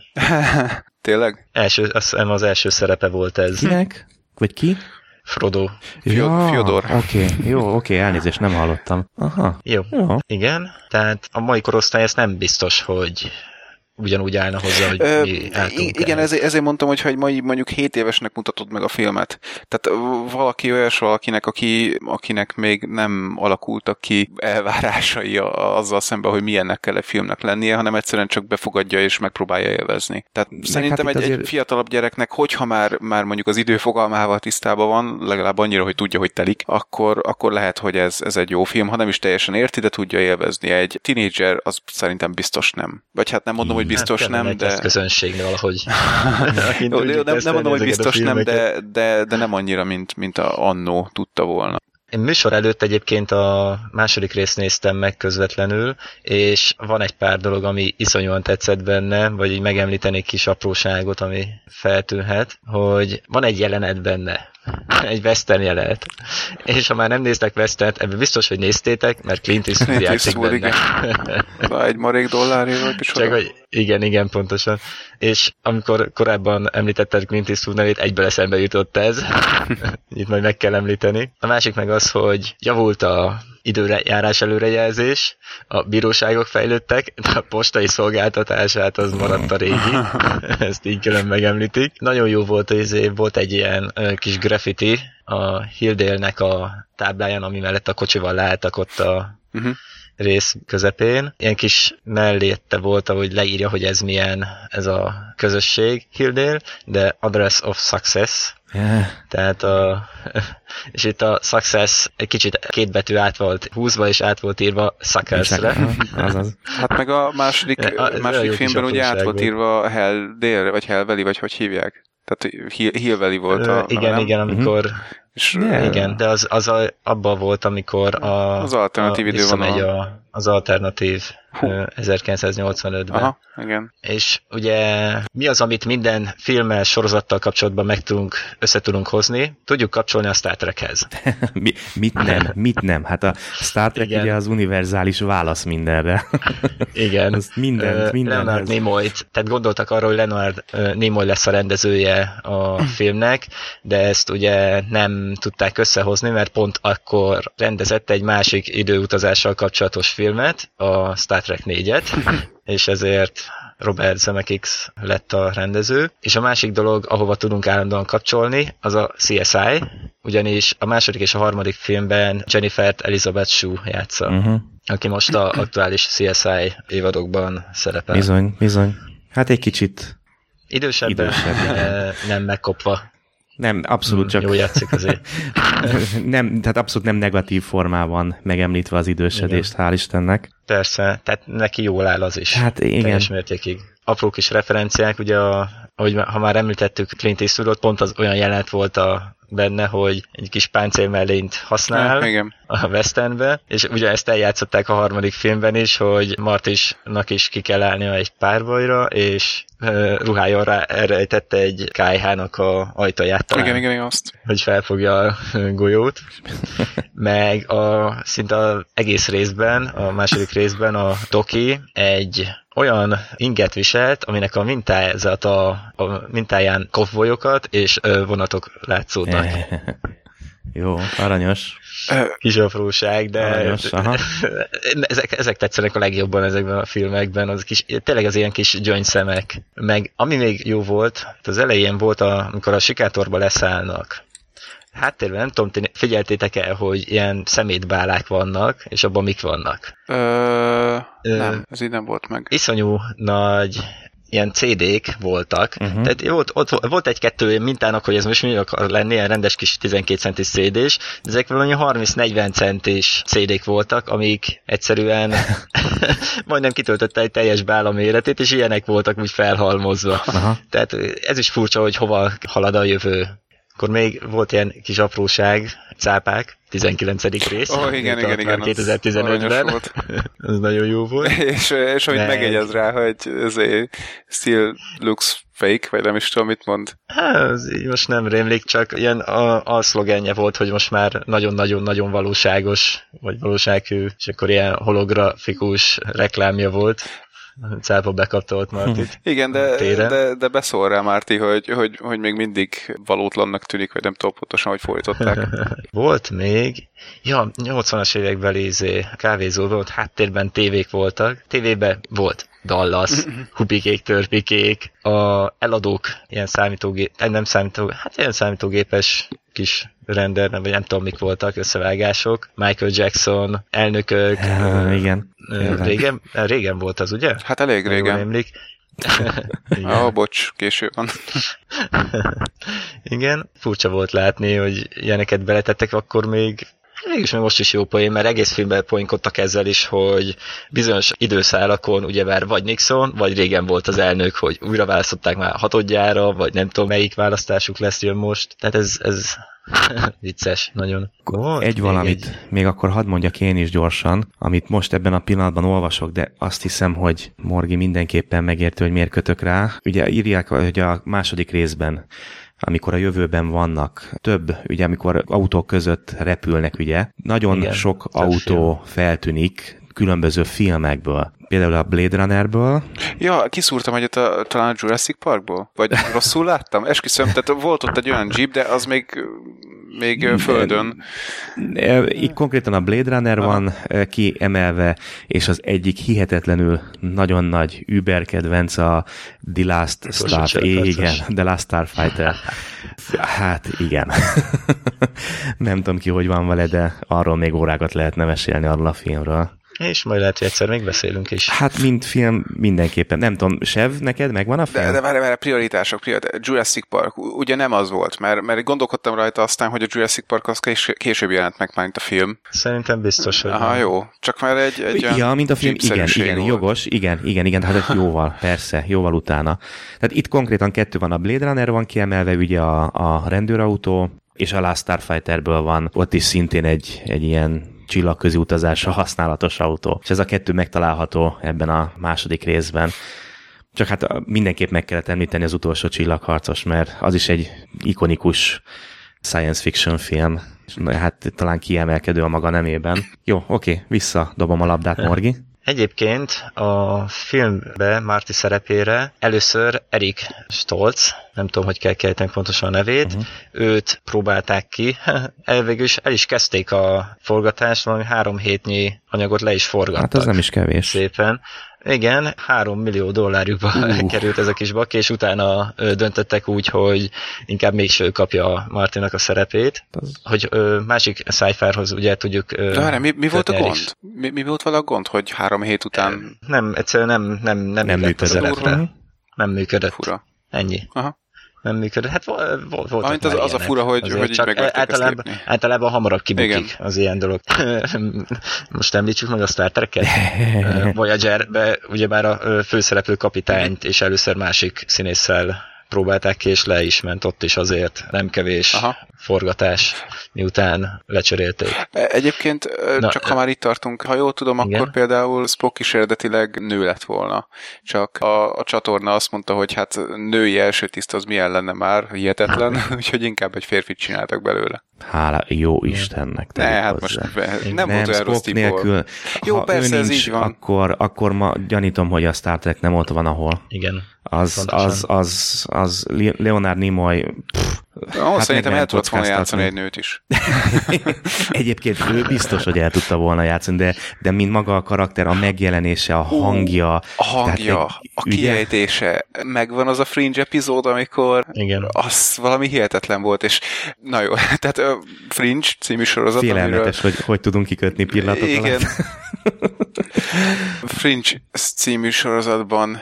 Tényleg? Első, azt hiszem az első szerepe volt ez. Kinek? Vagy ki? Frodo. Fio- Fyodor. Oké, jó, oké, elnézést, nem hallottam. Aha. Jó. Jó. Igen, tehát a mai korosztály ezt nem biztos, hogy ugyanúgy állna hozzá, hogy Ö, mi igen, el. ezért, ezért mondtam, hogy ha egy mai mondjuk 7 évesnek mutatod meg a filmet. Tehát valaki olyas valakinek, aki, akinek még nem alakultak ki elvárásai azzal szemben, hogy milyennek kell egy filmnek lennie, hanem egyszerűen csak befogadja és megpróbálja élvezni. Tehát szerintem hát egy, itt egy azért- fiatalabb gyereknek, hogyha már, már mondjuk az időfogalmával tisztában van, legalább annyira, hogy tudja, hogy telik, akkor, akkor lehet, hogy ez, ez egy jó film, ha nem is teljesen érti, de tudja élvezni. Egy tínédzser az szerintem biztos nem. Vagy hát nem mondom, hogy biztos hát, nem, de... közönség valahogy. Jó, nem, nem mondom, hogy biztos nem, de, de, de nem annyira, mint, mint a annó tudta volna. Én műsor előtt egyébként a második részt néztem meg közvetlenül, és van egy pár dolog, ami iszonyúan tetszett benne, vagy így megemlítenék kis apróságot, ami feltűnhet, hogy van egy jelenet benne, egy western jelenet. És ha már nem néztek western ebben biztos, hogy néztétek, mert Clint Eastwood játszik benne. Na, egy marék dollárért, micsoda? Csak hogy igen, igen, pontosan. És amikor korábban említetted Clint Eastwood nevét, egyből eszembe jutott ez. Itt majd meg kell említeni. A másik meg az, hogy javult a időjárás előrejelzés, a bíróságok fejlődtek, de a postai szolgáltatását az maradt a régi. Ezt így külön megemlítik. Nagyon jó volt, hogy izé, volt egy ilyen kis graffiti a Hildélnek a tábláján, ami mellett a kocsival leálltak ott a Uh-huh. rész közepén. Ilyen kis mellétte volt, ahogy leírja, hogy ez milyen ez a közösség Hildél, de Address of Success, Yeah. tehát a, és itt a Success egy kicsit két betű át volt húzva, és át volt írva Suckers-re. Azaz. Hát meg a második, A- második kis filmben ugye át volt írva Hell délre, vagy Hell Valley, vagy hogy hívják. Tehát Hill, Valley volt a... Igen, nem? igen, amikor És, Yeah. igen, de az, az a, abban volt, amikor a, Az alternatív a, idővonal. a, az alternatív ö, 1985-ben. Aha, igen. És ugye mi az, amit minden filmmel, sorozattal kapcsolatban meg tudunk, össze tudunk hozni? Tudjuk kapcsolni a Star Trekhez. Mi, mit nem, mit nem? Hát a Star Trek Igen. ugye az univerzális válasz mindenre. Igen. Az mindent, Ö, mindenhez. Leonard Nimoy, tehát gondoltak arról, hogy Leonard Nimoy lesz a rendezője a filmnek, de ezt ugye nem tudták összehozni, mert pont akkor rendezett egy másik időutazással kapcsolatos filmet, a Star Trek 4-et, és ezért Robert Zemeckis lett a rendező. És a másik dolog, ahova tudunk állandóan kapcsolni, az a CSI, ugyanis a második és a harmadik filmben Jennifer Elizabeth Shue játsza, Uh-huh. aki most a aktuális CSI évadokban szerepel. Bizony, bizony. Hát egy kicsit Idősebben, Idősebb. de nem megkopva. Nem, abszolút csak... Jó játszik azért. nem, tehát abszolút nem negatív formában megemlítve az idősödést, hál' Istennek. Persze, tehát neki jól áll az is. Hát igen. Teljes mértékig. Apró kis referenciák, ugye, a, ahogy ha már említettük Clint Eastwoodot, pont az olyan jelenet volt a, benne, hogy egy kis páncélmellényt használ Ja, igen. a Westernbe, és ugye ezt eljátszották a harmadik filmben is, hogy Martisnak is ki kell állnia egy párbajra, és ö, ruhájon rá elrejtette egy KH-nak a ajtaját talán, Igen, igen, igen, azt. hogy felfogja a golyót. Meg a, szinte az egész részben, a második részben a Doki egy olyan inget viselt, aminek a mintázata, a mintáján kovbolyokat és vonatok látszódnak. Jó, aranyos. Kis apróság, de Aranyos, aha. ezek, ezek tetszenek a legjobban ezekben a filmekben, az kis, tényleg az ilyen kis gyöngyszemek. Meg ami még jó volt, az elején volt, a, amikor a sikátorba leszállnak. Háttérben nem tudom, figyeltétek el, hogy ilyen szemétbálák vannak, és abban mik vannak. Ö, Ö, nem, ez így nem volt meg. Iszonyú nagy ilyen CD-k voltak. Uh-huh. Tehát volt, ott volt egy-kettő mintának, hogy ez most mi akar lenni, ilyen rendes kis 12 centis CD-s, ezek valami 30-40 centis CD-k voltak, amik egyszerűen majdnem kitöltötte egy teljes bála méretét, és ilyenek voltak úgy felhalmozva. Aha. Tehát ez is furcsa, hogy hova halad a jövő. Akkor még volt ilyen kis apróság, cápák, 19. rész. Oh, igen, igen, igen. 2015-ben. ez nagyon jó volt. és, és amit Meg... megjegyez rá, hogy ez still looks fake, vagy nem is tudom, mit mond. Hát, most nem rémlik, csak ilyen a, a szlogenje volt, hogy most már nagyon-nagyon-nagyon valóságos, vagy valósághű, és akkor ilyen holografikus reklámja volt. Cápa bekapta ott Martit. Igen, de, de, de beszól rá Márti, hogy, hogy, hogy még mindig valótlannak tűnik, vagy nem tudom pontosan, hogy folytották. Volt még, ja, 80-as években izé, kávézó volt, háttérben tévék voltak, tévében volt Dallas, hupikék, törpikék, a eladók, ilyen számítógép, eh, nem számítógép, hát ilyen számítógépes kis render, nem, vagy nem tudom mik voltak, összevágások, Michael Jackson, elnökök. Uh, igen. Régen, régen volt az, ugye? Hát elég régen. Emlék. Ah, bocs, késő van. Igen, furcsa volt látni, hogy ilyeneket beletettek, akkor még Mégis még most is jó poén, mert egész filmben poénkodtak ezzel is, hogy bizonyos időszálakon ugyebár vagy Nixon, vagy régen volt az elnök, hogy újra választották már hatodjára, vagy nem tudom melyik választásuk lesz jön most. Tehát ez, ez vicces, nagyon. Volt, egy valamit, egy... még akkor hadd mondjak én is gyorsan, amit most ebben a pillanatban olvasok, de azt hiszem, hogy Morgi mindenképpen megérti, hogy miért kötök rá. Ugye írják, hogy a második részben amikor a jövőben vannak több, ugye amikor autók között repülnek, ugye, nagyon Igen, sok autó feltűnik különböző filmekből. Például a Blade Runnerből. Ja, kiszúrtam egyet a, talán a Jurassic Parkból? Vagy rosszul láttam? Esküszöm, tehát volt ott egy olyan jeep, de az még még földön. Itt konkrétan a Blade Runner Aha. van kiemelve, és az egyik hihetetlenül nagyon nagy Uber kedvenc a The Last Star... Igen, The Last Starfighter. Hát igen. Nem tudom ki, hogy van vele, de arról még órákat lehetne mesélni arról a filmről. És majd lehet, hogy egyszer még beszélünk is. Hát, mint film mindenképpen. Nem tudom, Sev, neked megvan a film? De, de várj, várj, prioritások, prioritások. Jurassic Park, ugye nem az volt, mert, mert gondolkodtam rajta aztán, hogy a Jurassic Park az kés, később jelent meg már, mint a film. Szerintem biztos, hogy Aha, nem. jó. Csak már egy, egy Ja, mint a film, igen, igen, volt. jogos, igen, igen, igen, hát jóval, persze, jóval utána. Tehát itt konkrétan kettő van, a Blade Runner van kiemelve, ugye a, a rendőrautó, és a Last Starfighterből van, ott is szintén egy, egy ilyen csillagközi utazásra használatos autó. És ez a kettő megtalálható ebben a második részben. Csak hát mindenképp meg kellett említeni az utolsó csillagharcos, mert az is egy ikonikus science fiction film. Hát talán kiemelkedő a maga nemében. Jó, oké, vissza dobom a labdát, Morgi. Egyébként a filmbe Marty szerepére először Erik Stolz, nem tudom, hogy kell kejteni pontosan a nevét, uh-huh. őt próbálták ki. Elvégül is el is kezdték a forgatást, valami három hétnyi anyagot le is forgattak. Hát ez nem is kevés. Szépen. Igen, három millió dollárjukba uh. került ez a kis bak, és utána döntöttek úgy, hogy inkább mégső kapja Martinak a szerepét, az... hogy ö, másik sci ugye tudjuk... Ö, De mi, mi volt a gond? Mi, mi volt vala a gond, hogy három hét után... Nem, egyszerűen nem, nem, nem, nem működött. Nem működött. Fura. Ennyi. Aha nem működött. Hát volt, volt Amint az, az a fura, hogy, hogy csak így általában, általában hamarabb kibukik Igen. az ilyen dolog. Most említsük meg a Star Trek-et. Voyager-be ugyebár a főszereplő kapitányt és először másik színésszel próbálták ki, és le is ment ott is azért nem kevés Aha. Forgatás, miután lecserélték. E, egyébként, Na, csak ha már itt tartunk, ha jól tudom, igen? akkor például Spock is eredetileg nő lett volna. Csak a, a csatorna azt mondta, hogy hát női első tiszt az milyen lenne már, hihetetlen, úgyhogy inkább egy férfit csináltak belőle. Hála, jó Istennek. Ne, hát most nem, nem volt olyan rossz nélkül, Jó, ha persze, ez nincs, így van. Akkor, akkor ma gyanítom, hogy a Star Trek nem ott van, ahol. Igen. Az, az, az, az Leonard Nimoy pff, Oh, hát szerintem el tudott volna játszani egy nőt is. Egyébként ő biztos, hogy el tudta volna játszani, de, de mint maga a karakter, a megjelenése, a hangja. A hangja, tehát, a kiejtése. Megvan az a Fringe epizód, amikor Igen. az valami hihetetlen volt, és na jó, tehát a Fringe című sorozat, Félelmetes, amiről... hogy hogy tudunk kikötni pillanatot Igen. Fringe című sorozatban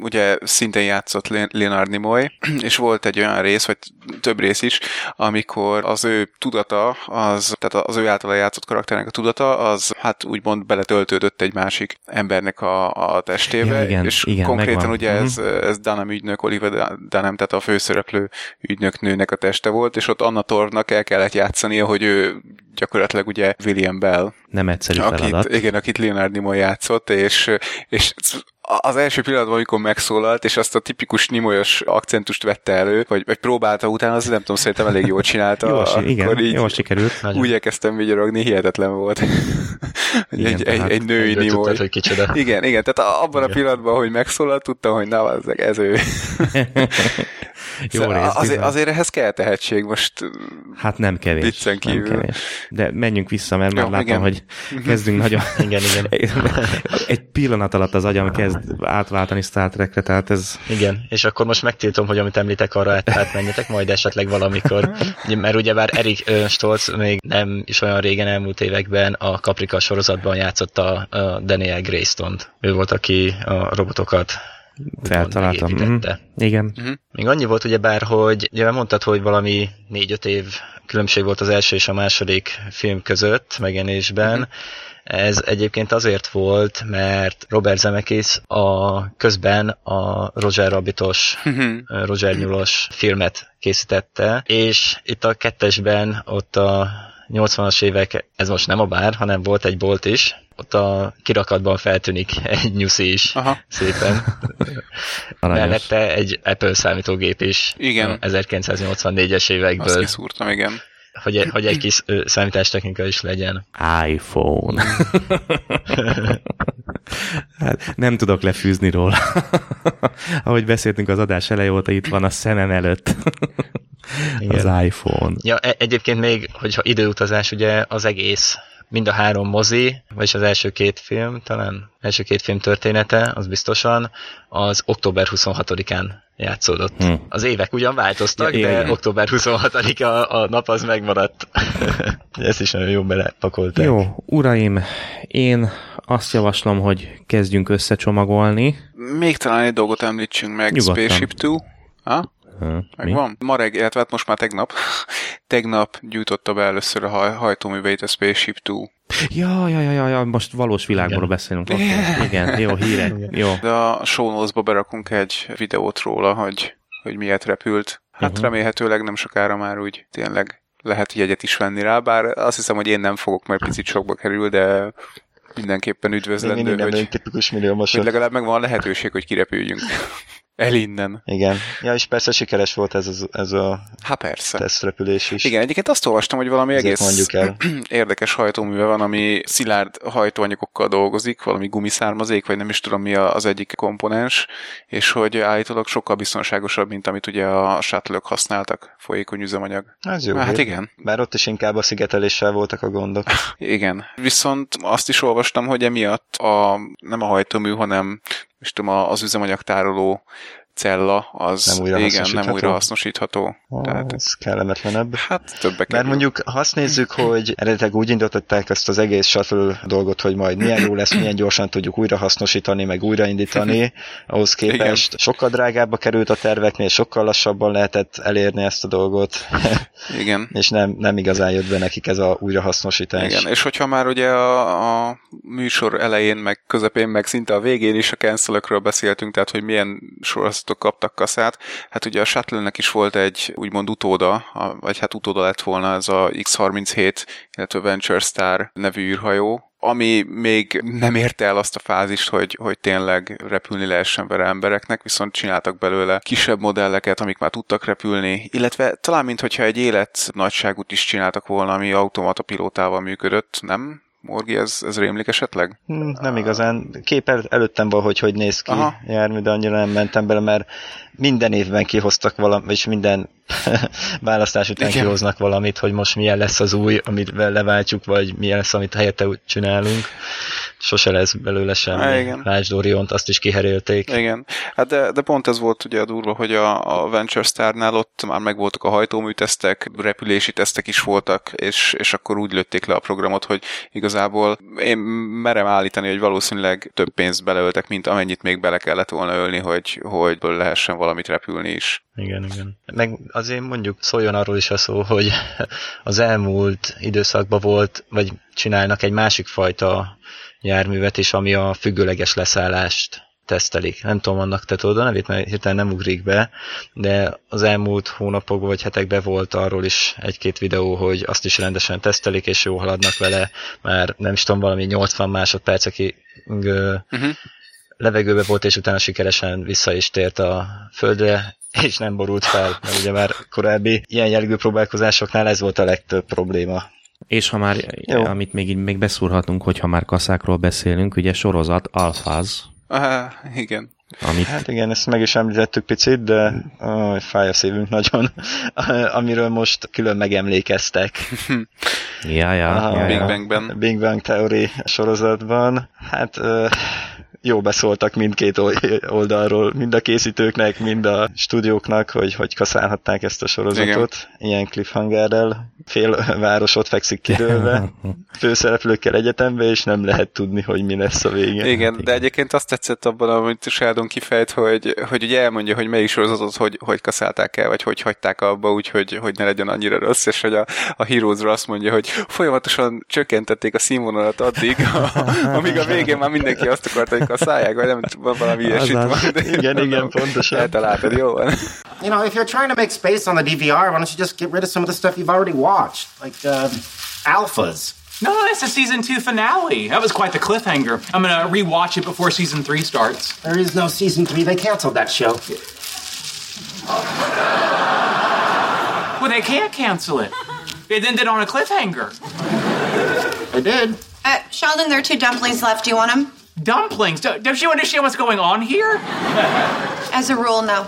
ugye szintén játszott Leonard Nimoy, és volt egy olyan rész, vagy több rész is, amikor az ő tudata, az, tehát az ő által játszott karakternek a tudata, az hát úgymond beletöltődött egy másik embernek a, a testébe, Ja, igen, és igen, konkrétan megvan. ugye ez, Mhm. ez Dunham ügynök, Oliver Dunham, tehát a főszereplő ügynök nőnek a teste volt, és ott Anna Torvnak el kellett játszania, hogy ő gyakorlatilag ugye William Bell, Nem egyszerű feladat. akit, igen, akit Leonard Nimoy játszott, és, és az első pillanatban, amikor megszólalt, és azt a tipikus nimoyos akcentust vette elő, vagy, vagy próbálta utána, az nem tudom, szerintem elég jól csinálta. Jól, igen, akkor így jól sikerült. Úgy elkezdtem vigyorogni, hihetetlen volt. Igen, egy, egy, egy női Nimoy. tudtad, hogy kicsoda. Igen, igen, tehát abban a Igen. pillanatban, hogy megszólalt, tudtam, hogy na, az, ez ő. Jó Szóval rész, azért, azért ehhez kell tehetség, most Hát nem kevés. Viccen nem kívül. kevés. De menjünk vissza, mert már Jó, látom, igen. hogy kezdünk nagyon... Igen, igen. Egy pillanat alatt az agyam kezd átváltani Star Trekre, tehát ez... Igen, és akkor most megtiltom, hogy amit említek, arra át, átmenjetek majd esetleg valamikor. Ugye, Mert ugyebár Erik Stolz még nem is olyan régen elmúlt években a Caprica sorozatban játszotta a Daniel Greystone-t. Ő volt, aki a robotokat Feltaláltam. Mhm. Igen. Még annyi volt ugyebár, hogy ugye mondtad, hogy valami négy-öt év különbség volt az első és a második film között megjelenésben. Ez egyébként azért volt, mert Robert Zemeckis a közben a Roger Rabbitos, Roger Nyulos filmet készítette, és itt a kettesben ott a 80-as évek, ez most nem a bár, hanem volt egy bolt is, ott a kirakatban feltűnik egy nyuszi is Aha. szépen. Aranyos. Mellette egy Apple számítógép is Igen. a 1984-es azt évekből, kiszúrtam, igen. hogy, hogy egy kis számítástechnika is legyen. iPhone. hát nem tudok lefűzni róla. Ahogy beszéltünk az adás eleje óta, itt van a szemem előtt. Igen. az iPhone. Ja, e- egyébként még, hogyha időutazás, ugye az egész, mind a három mozi, vagyis az első két film, talán első két film története, az biztosan, az október 26-án játszódott. Hm. Az évek ugyan változtak, Ja, de igen. október 26-a a nap az megmaradt. Ezt is nagyon jó belepakolták. Jó, uraim, én azt javaslom, hogy kezdjünk összecsomagolni. Még talán egy dolgot említsünk meg, Nyugodtan. Spaceship Two. Ha? Hm? Megvan? Ma reggel, illetve hát most már tegnap, tegnap gyújtotta be először a haj, hajtóműveit a Spaceship Two. Ja, ja, ja, ja, ja, most valós világból Igen. beszélünk. Okay. Igen, jó, hírek. Jó. De a show notes-ba berakunk egy videót róla, hogy, hogy miért repült. Hát uh-huh. remélhetőleg nem sokára már úgy tényleg lehet jegyet is venni rá, bár azt hiszem, hogy én nem fogok, mert picit sokba kerül, de mindenképpen üdvözlendő, mindig nem hogy, vagyunk tipikus hogy legalább megvan a lehetőség, hogy kirepüljünk el innen. Igen. Ja, és persze sikeres volt ez, az, ez a Hát persze. tesztrepülés is. Igen, egyébként azt olvastam, hogy valami Ezért egész mondjuk el. érdekes hajtóműve van, ami szilárd hajtóanyagokkal dolgozik, valami gumiszármazék, vagy nem is tudom mi az egyik komponens, és hogy állítólag sokkal biztonságosabb, mint amit ugye a shuttle használtak, folyékony üzemanyag. Ez jó. Hát hír. igen. Bár ott is inkább a szigeteléssel voltak a gondok. Igen. Viszont azt is olvastam, hogy emiatt a, nem a hajtómű, hanem és tudom, az üzemanyagtároló cella az Nem újra igen, nem újra hasznosítható. Ah, Tehát, ez kellemetlenebb. hát többe Mert mondjuk, ha azt nézzük, hogy eredetileg úgy indították ezt az egész shuttle dolgot, hogy majd milyen jó lesz, milyen gyorsan tudjuk újra hasznosítani, meg újraindítani, ahhoz képest sokkal drágábbba került a terveknél, sokkal lassabban lehetett elérni ezt a dolgot, Igen. és nem, nem igazán jött be nekik ez a újrahasznosítás. Igen, és hogyha már ugye a, a műsor elején, meg közepén, meg szinte a végén is a cancelökről beszéltünk, tehát hogy milyen sorozatok kaptak kaszát, hát ugye a Shuttle-nek is volt egy úgymond utóda, vagy hát utóda lett volna ez a X-37, illetve Venture Star nevű űrhajó, ami még nem érte el azt a fázist, hogy, hogy tényleg repülni lehessen vele embereknek, viszont csináltak belőle kisebb modelleket, amik már tudtak repülni, illetve talán mintha egy élet nagyságút is csináltak volna, ami automata pilótával működött, nem? Morgi, ez, ez rémlik esetleg? Hm, nem igazán. Kép el, előttem van, hogy hogy néz ki Aha. Aha. jármű, de annyira nem mentem bele, mert minden évben kihoztak valamit, és minden választás után Igen. kihoznak valamit, hogy most milyen lesz az új, amit leváltjuk, vagy milyen lesz, amit helyette úgy csinálunk. Sose lesz belőle semmi. Há, igen. Lásd Oriont, azt is kiherélték. Igen, hát de, de pont ez volt ugye a durva, hogy a, a Venture Star-nál ott már megvoltak a hajtóműtesztek, repülési tesztek is voltak, és, és akkor úgy lőtték le a programot, hogy igazából én merem állítani, hogy valószínűleg több pénzt beleöltek, mint amennyit még bele kellett volna ölni, hogy, hogy lehessen valamit repülni is. Igen, igen. Meg azért mondjuk szóljon arról is a szó, hogy az elmúlt időszakban volt, vagy csinálnak egy másik fajta járművet is, ami a függőleges leszállást tesztelik. Nem tudom annak te tudod a nevét, mert hirtelen nem ugrik be, de az elmúlt hónapokban vagy hetekben volt arról is egy-két videó, hogy azt is rendesen tesztelik, és jó haladnak vele, már nem is tudom, valami 80 másodpercekig uh-huh. levegőbe volt, és utána sikeresen vissza is tért a földre, és nem borult fel, mert ugye már korábbi ilyen jellegű próbálkozásoknál ez volt a legtöbb probléma. És ha már, Jó. amit még így még beszúrhatunk, hogyha már kaszákról beszélünk, ugye sorozat Alfaz. Ah, igen. Amit... Hát igen, ezt meg is említettük picit, de oh, fáj a szívünk nagyon, amiről most külön megemlékeztek. ja, ja, a ja, Big Bangben. Big Bang Theory sorozatban. Hát jó beszóltak mindkét oldalról, mind a készítőknek, mind a stúdióknak, hogy hogy kaszálhatták ezt a sorozatot. Igen. Ilyen cliffhangerrel. Fél város ott fekszik kidőlve, főszereplőkkel egyetembe, és nem lehet tudni, hogy mi lesz a vége. Igen, de egyébként azt tetszett abban, amit Sheldon kifejt, hogy, hogy ugye elmondja, hogy melyik sorozatot hogy, hogy kaszálták el, vagy hogy hagyták abba, úgyhogy hogy ne legyen annyira rossz, és hogy a, a heroes azt mondja, hogy folyamatosan csökkentették a színvonalat addig, amíg a végén már mindenki azt akarta, hogy kaszálják, vagy nem tudom, valami ilyesmit van. Igen, igen, pontosan. Eltaláltad, jó van. You know, if you're trying to make space on the DVR, why don't you just get rid of some of the stuff you've already watched, like uh, alphas. No, that's the season two finale. That was quite the cliffhanger. I'm gonna rewatch it before season three starts. There is no season three. They canceled that show. Well, they can't cancel it. It ended on a cliffhanger. They did. Uh, Sheldon, there are two dumplings left. Do you want them? Dumplings? Do- Does you understand what's going on here? As a rule, no.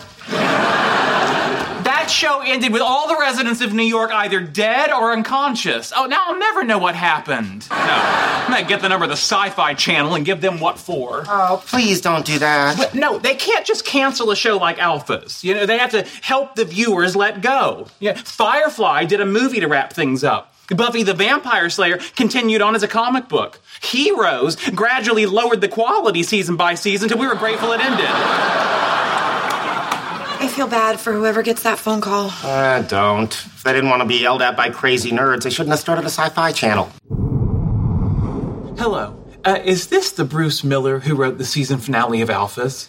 That show ended with all the residents of New York either dead or unconscious. Oh, now I'll never know what happened. No. I'm gonna get the number of the Sci Fi Channel and give them what for. Oh, please don't do that. But no, they can't just cancel a show like Alphas. You know, they have to help the viewers let go. Yeah, Firefly did a movie to wrap things up. Buffy the Vampire Slayer continued on as a comic book. Heroes gradually lowered the quality season by season until we were grateful it ended. I feel bad for whoever gets that phone call. Uh, don't. If they didn't want to be yelled at by crazy nerds, they shouldn't have started a sci-fi channel. Hello. Uh, is this the Bruce Miller who wrote the season finale of Alphas?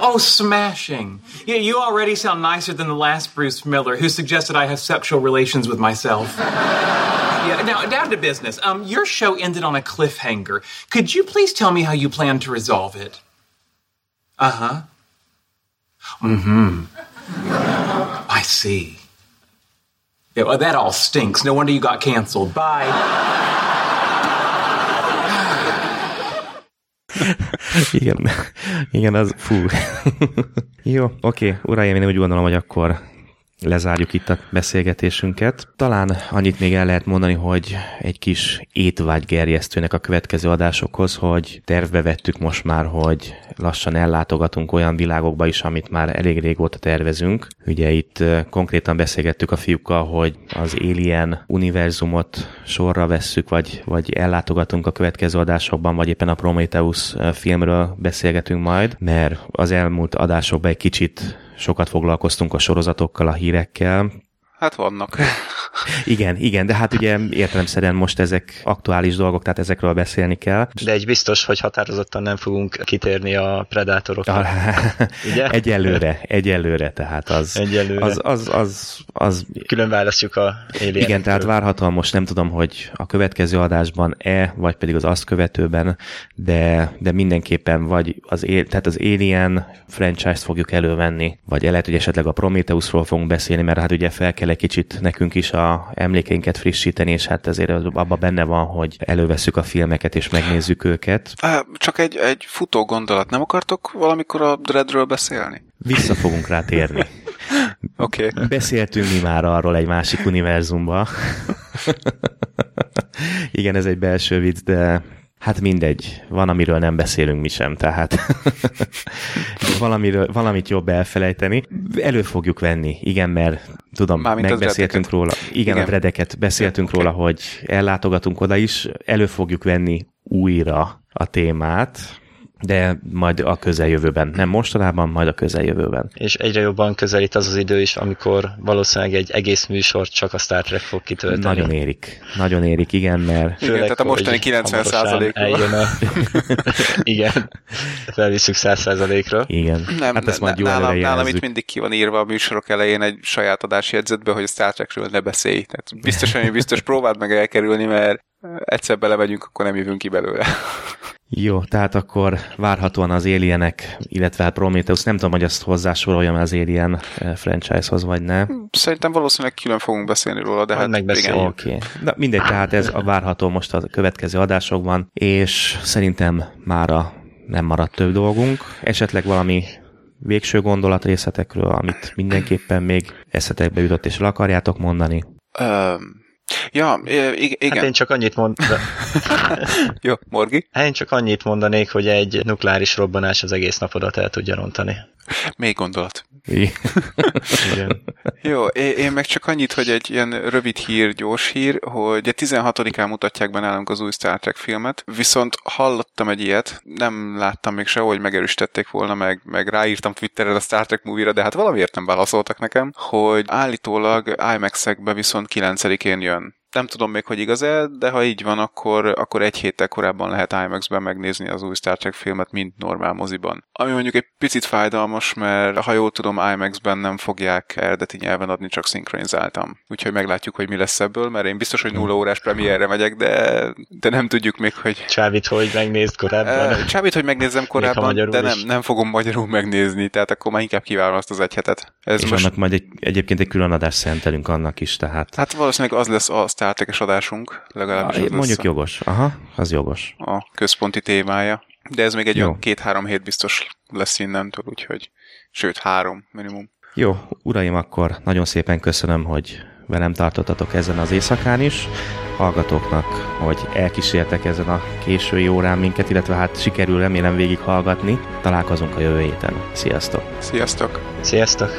Oh, smashing. Yeah, you already sound nicer than the last Bruce Miller who suggested I have sexual relations with myself. yeah, now, down to business. Um, your show ended on a cliffhanger. Could you please tell me how you plan to resolve it? Uh huh. Mm hmm. I see. Yeah, well, that all stinks. No wonder you got canceled. Bye. Igen, igen, az fú. Jó, oké, uraim, én úgy gondolom, hogy akkor lezárjuk itt a beszélgetésünket. Talán annyit még el lehet mondani, hogy egy kis étvágygerjesztőnek a következő adásokhoz, hogy tervbe vettük most már, hogy lassan ellátogatunk olyan világokba is, amit már elég régóta tervezünk. Ugye itt konkrétan beszélgettük a fiúkkal, hogy az Alien univerzumot sorra vesszük, vagy, vagy ellátogatunk a következő adásokban, vagy éppen a Prometheus filmről beszélgetünk majd, mert az elmúlt adásokban egy kicsit sokat foglalkoztunk a sorozatokkal, a hírekkel. Hát vannak. Igen, igen, de hát ugye értelemszerűen most ezek aktuális dolgok, tehát ezekről beszélni kell. De egy biztos, hogy határozottan nem fogunk kitérni a predátorokra. ugye? Egyelőre, egyelőre, tehát az, egyelőre. az, az, az, az Külön választjuk a éljenektől. Igen, tehát várhatóan most nem tudom, hogy a következő adásban-e, vagy pedig az azt követőben, de, de mindenképpen vagy az, tehát az Alien franchise-t fogjuk elővenni, vagy lehet, hogy esetleg a Prometheusról fogunk beszélni, mert hát ugye fel kell egy kicsit nekünk is a emlékeinket frissíteni, és hát ezért abban benne van, hogy előveszük a filmeket és megnézzük őket. Csak egy, egy futó gondolat, nem akartok valamikor a Dreadről beszélni? Vissza fogunk rá térni. Oké. Okay. Beszéltünk mi már arról egy másik univerzumba. Igen, ez egy belső vicc, de Hát mindegy, van, amiről nem beszélünk mi sem, tehát valamiről, valamit jobb elfelejteni. Elő fogjuk venni, igen, mert tudom, Mármint megbeszéltünk róla. Igen, igen, a dredeket beszéltünk okay. róla, hogy ellátogatunk oda is, elő fogjuk venni újra a témát, de majd a közeljövőben. Nem mostanában, majd a közeljövőben. És egyre jobban közelít az az idő is, amikor valószínűleg egy egész műsort csak a Star Trek fog kitölteni. Nagyon érik. Nagyon érik, igen, mert... Főleg, igen, tehát a mostani 90 százalékról. A... igen, felvisszük 100 százalékra. Igen. Nem, hát ezt majd jó nálam, nálam itt mindig ki van írva a műsorok elején egy saját jegyzetbe, hogy a Star Trekről ne beszélj. Tehát biztosan, biztos próbáld meg elkerülni, mert egyszer belemegyünk, akkor nem jövünk ki belőle. Jó, tehát akkor várhatóan az Alienek, illetve hát Prometheus, nem tudom, hogy azt hozzásoroljam az Alien eh, franchise-hoz, vagy ne. Szerintem valószínűleg külön fogunk beszélni róla, de hát igen. Oké. Okay. Na mindegy, tehát ez a várható most a következő adásokban, és szerintem mára nem maradt több dolgunk. Esetleg valami végső gondolat részletekről, amit mindenképpen még eszetekbe jutott, és el akarjátok mondani? Um, Ja, igen. Hát én csak annyit mondanék. Jó, Morgi? Hát én csak annyit mondanék, hogy egy nukleáris robbanás az egész napodat el tudja rontani. Még gondolat. Igen. Jó, én meg csak annyit, hogy egy ilyen rövid hír, gyors hír, hogy 16-án mutatják be nálunk az új Star Trek filmet, viszont hallottam egy ilyet, nem láttam még sehol, hogy megerősítették volna, meg, meg ráírtam Twitterre a Star Trek movie-ra, de hát valamiért nem válaszoltak nekem, hogy állítólag IMAX-ekbe viszont 9-én jön nem tudom még, hogy igaz-e, de ha így van, akkor, akkor egy héttel korábban lehet IMAX-ben megnézni az új Star Trek filmet, mint normál moziban. Ami mondjuk egy picit fájdalmas, mert ha jól tudom, IMAX-ben nem fogják eredeti nyelven adni, csak szinkronizáltam. Úgyhogy meglátjuk, hogy mi lesz ebből, mert én biztos, hogy nulla órás premierre megyek, de, de nem tudjuk még, hogy... Csábít, hogy megnézd korábban. Csábít, hogy megnézzem korábban, de nem, nem fogom magyarul megnézni, tehát akkor már inkább kivárom azt az egy hetet. Ez És most... annak majd egy, egyébként egy külön adást szentelünk annak is, tehát... Hát valószínűleg az lesz a Star Trek-es adásunk, legalábbis ah, Mondjuk lesz jogos, aha, az jogos. A központi témája. De ez még egy olyan két-három hét biztos lesz innentől, úgyhogy sőt, három minimum. Jó, uraim, akkor nagyon szépen köszönöm, hogy velem tartottatok ezen az éjszakán is. Hallgatóknak, hogy elkísértek ezen a késői órán minket, illetve hát sikerül remélem végig hallgatni. Találkozunk a jövő héten. Sziasztok! Sziasztok! Sziasztok!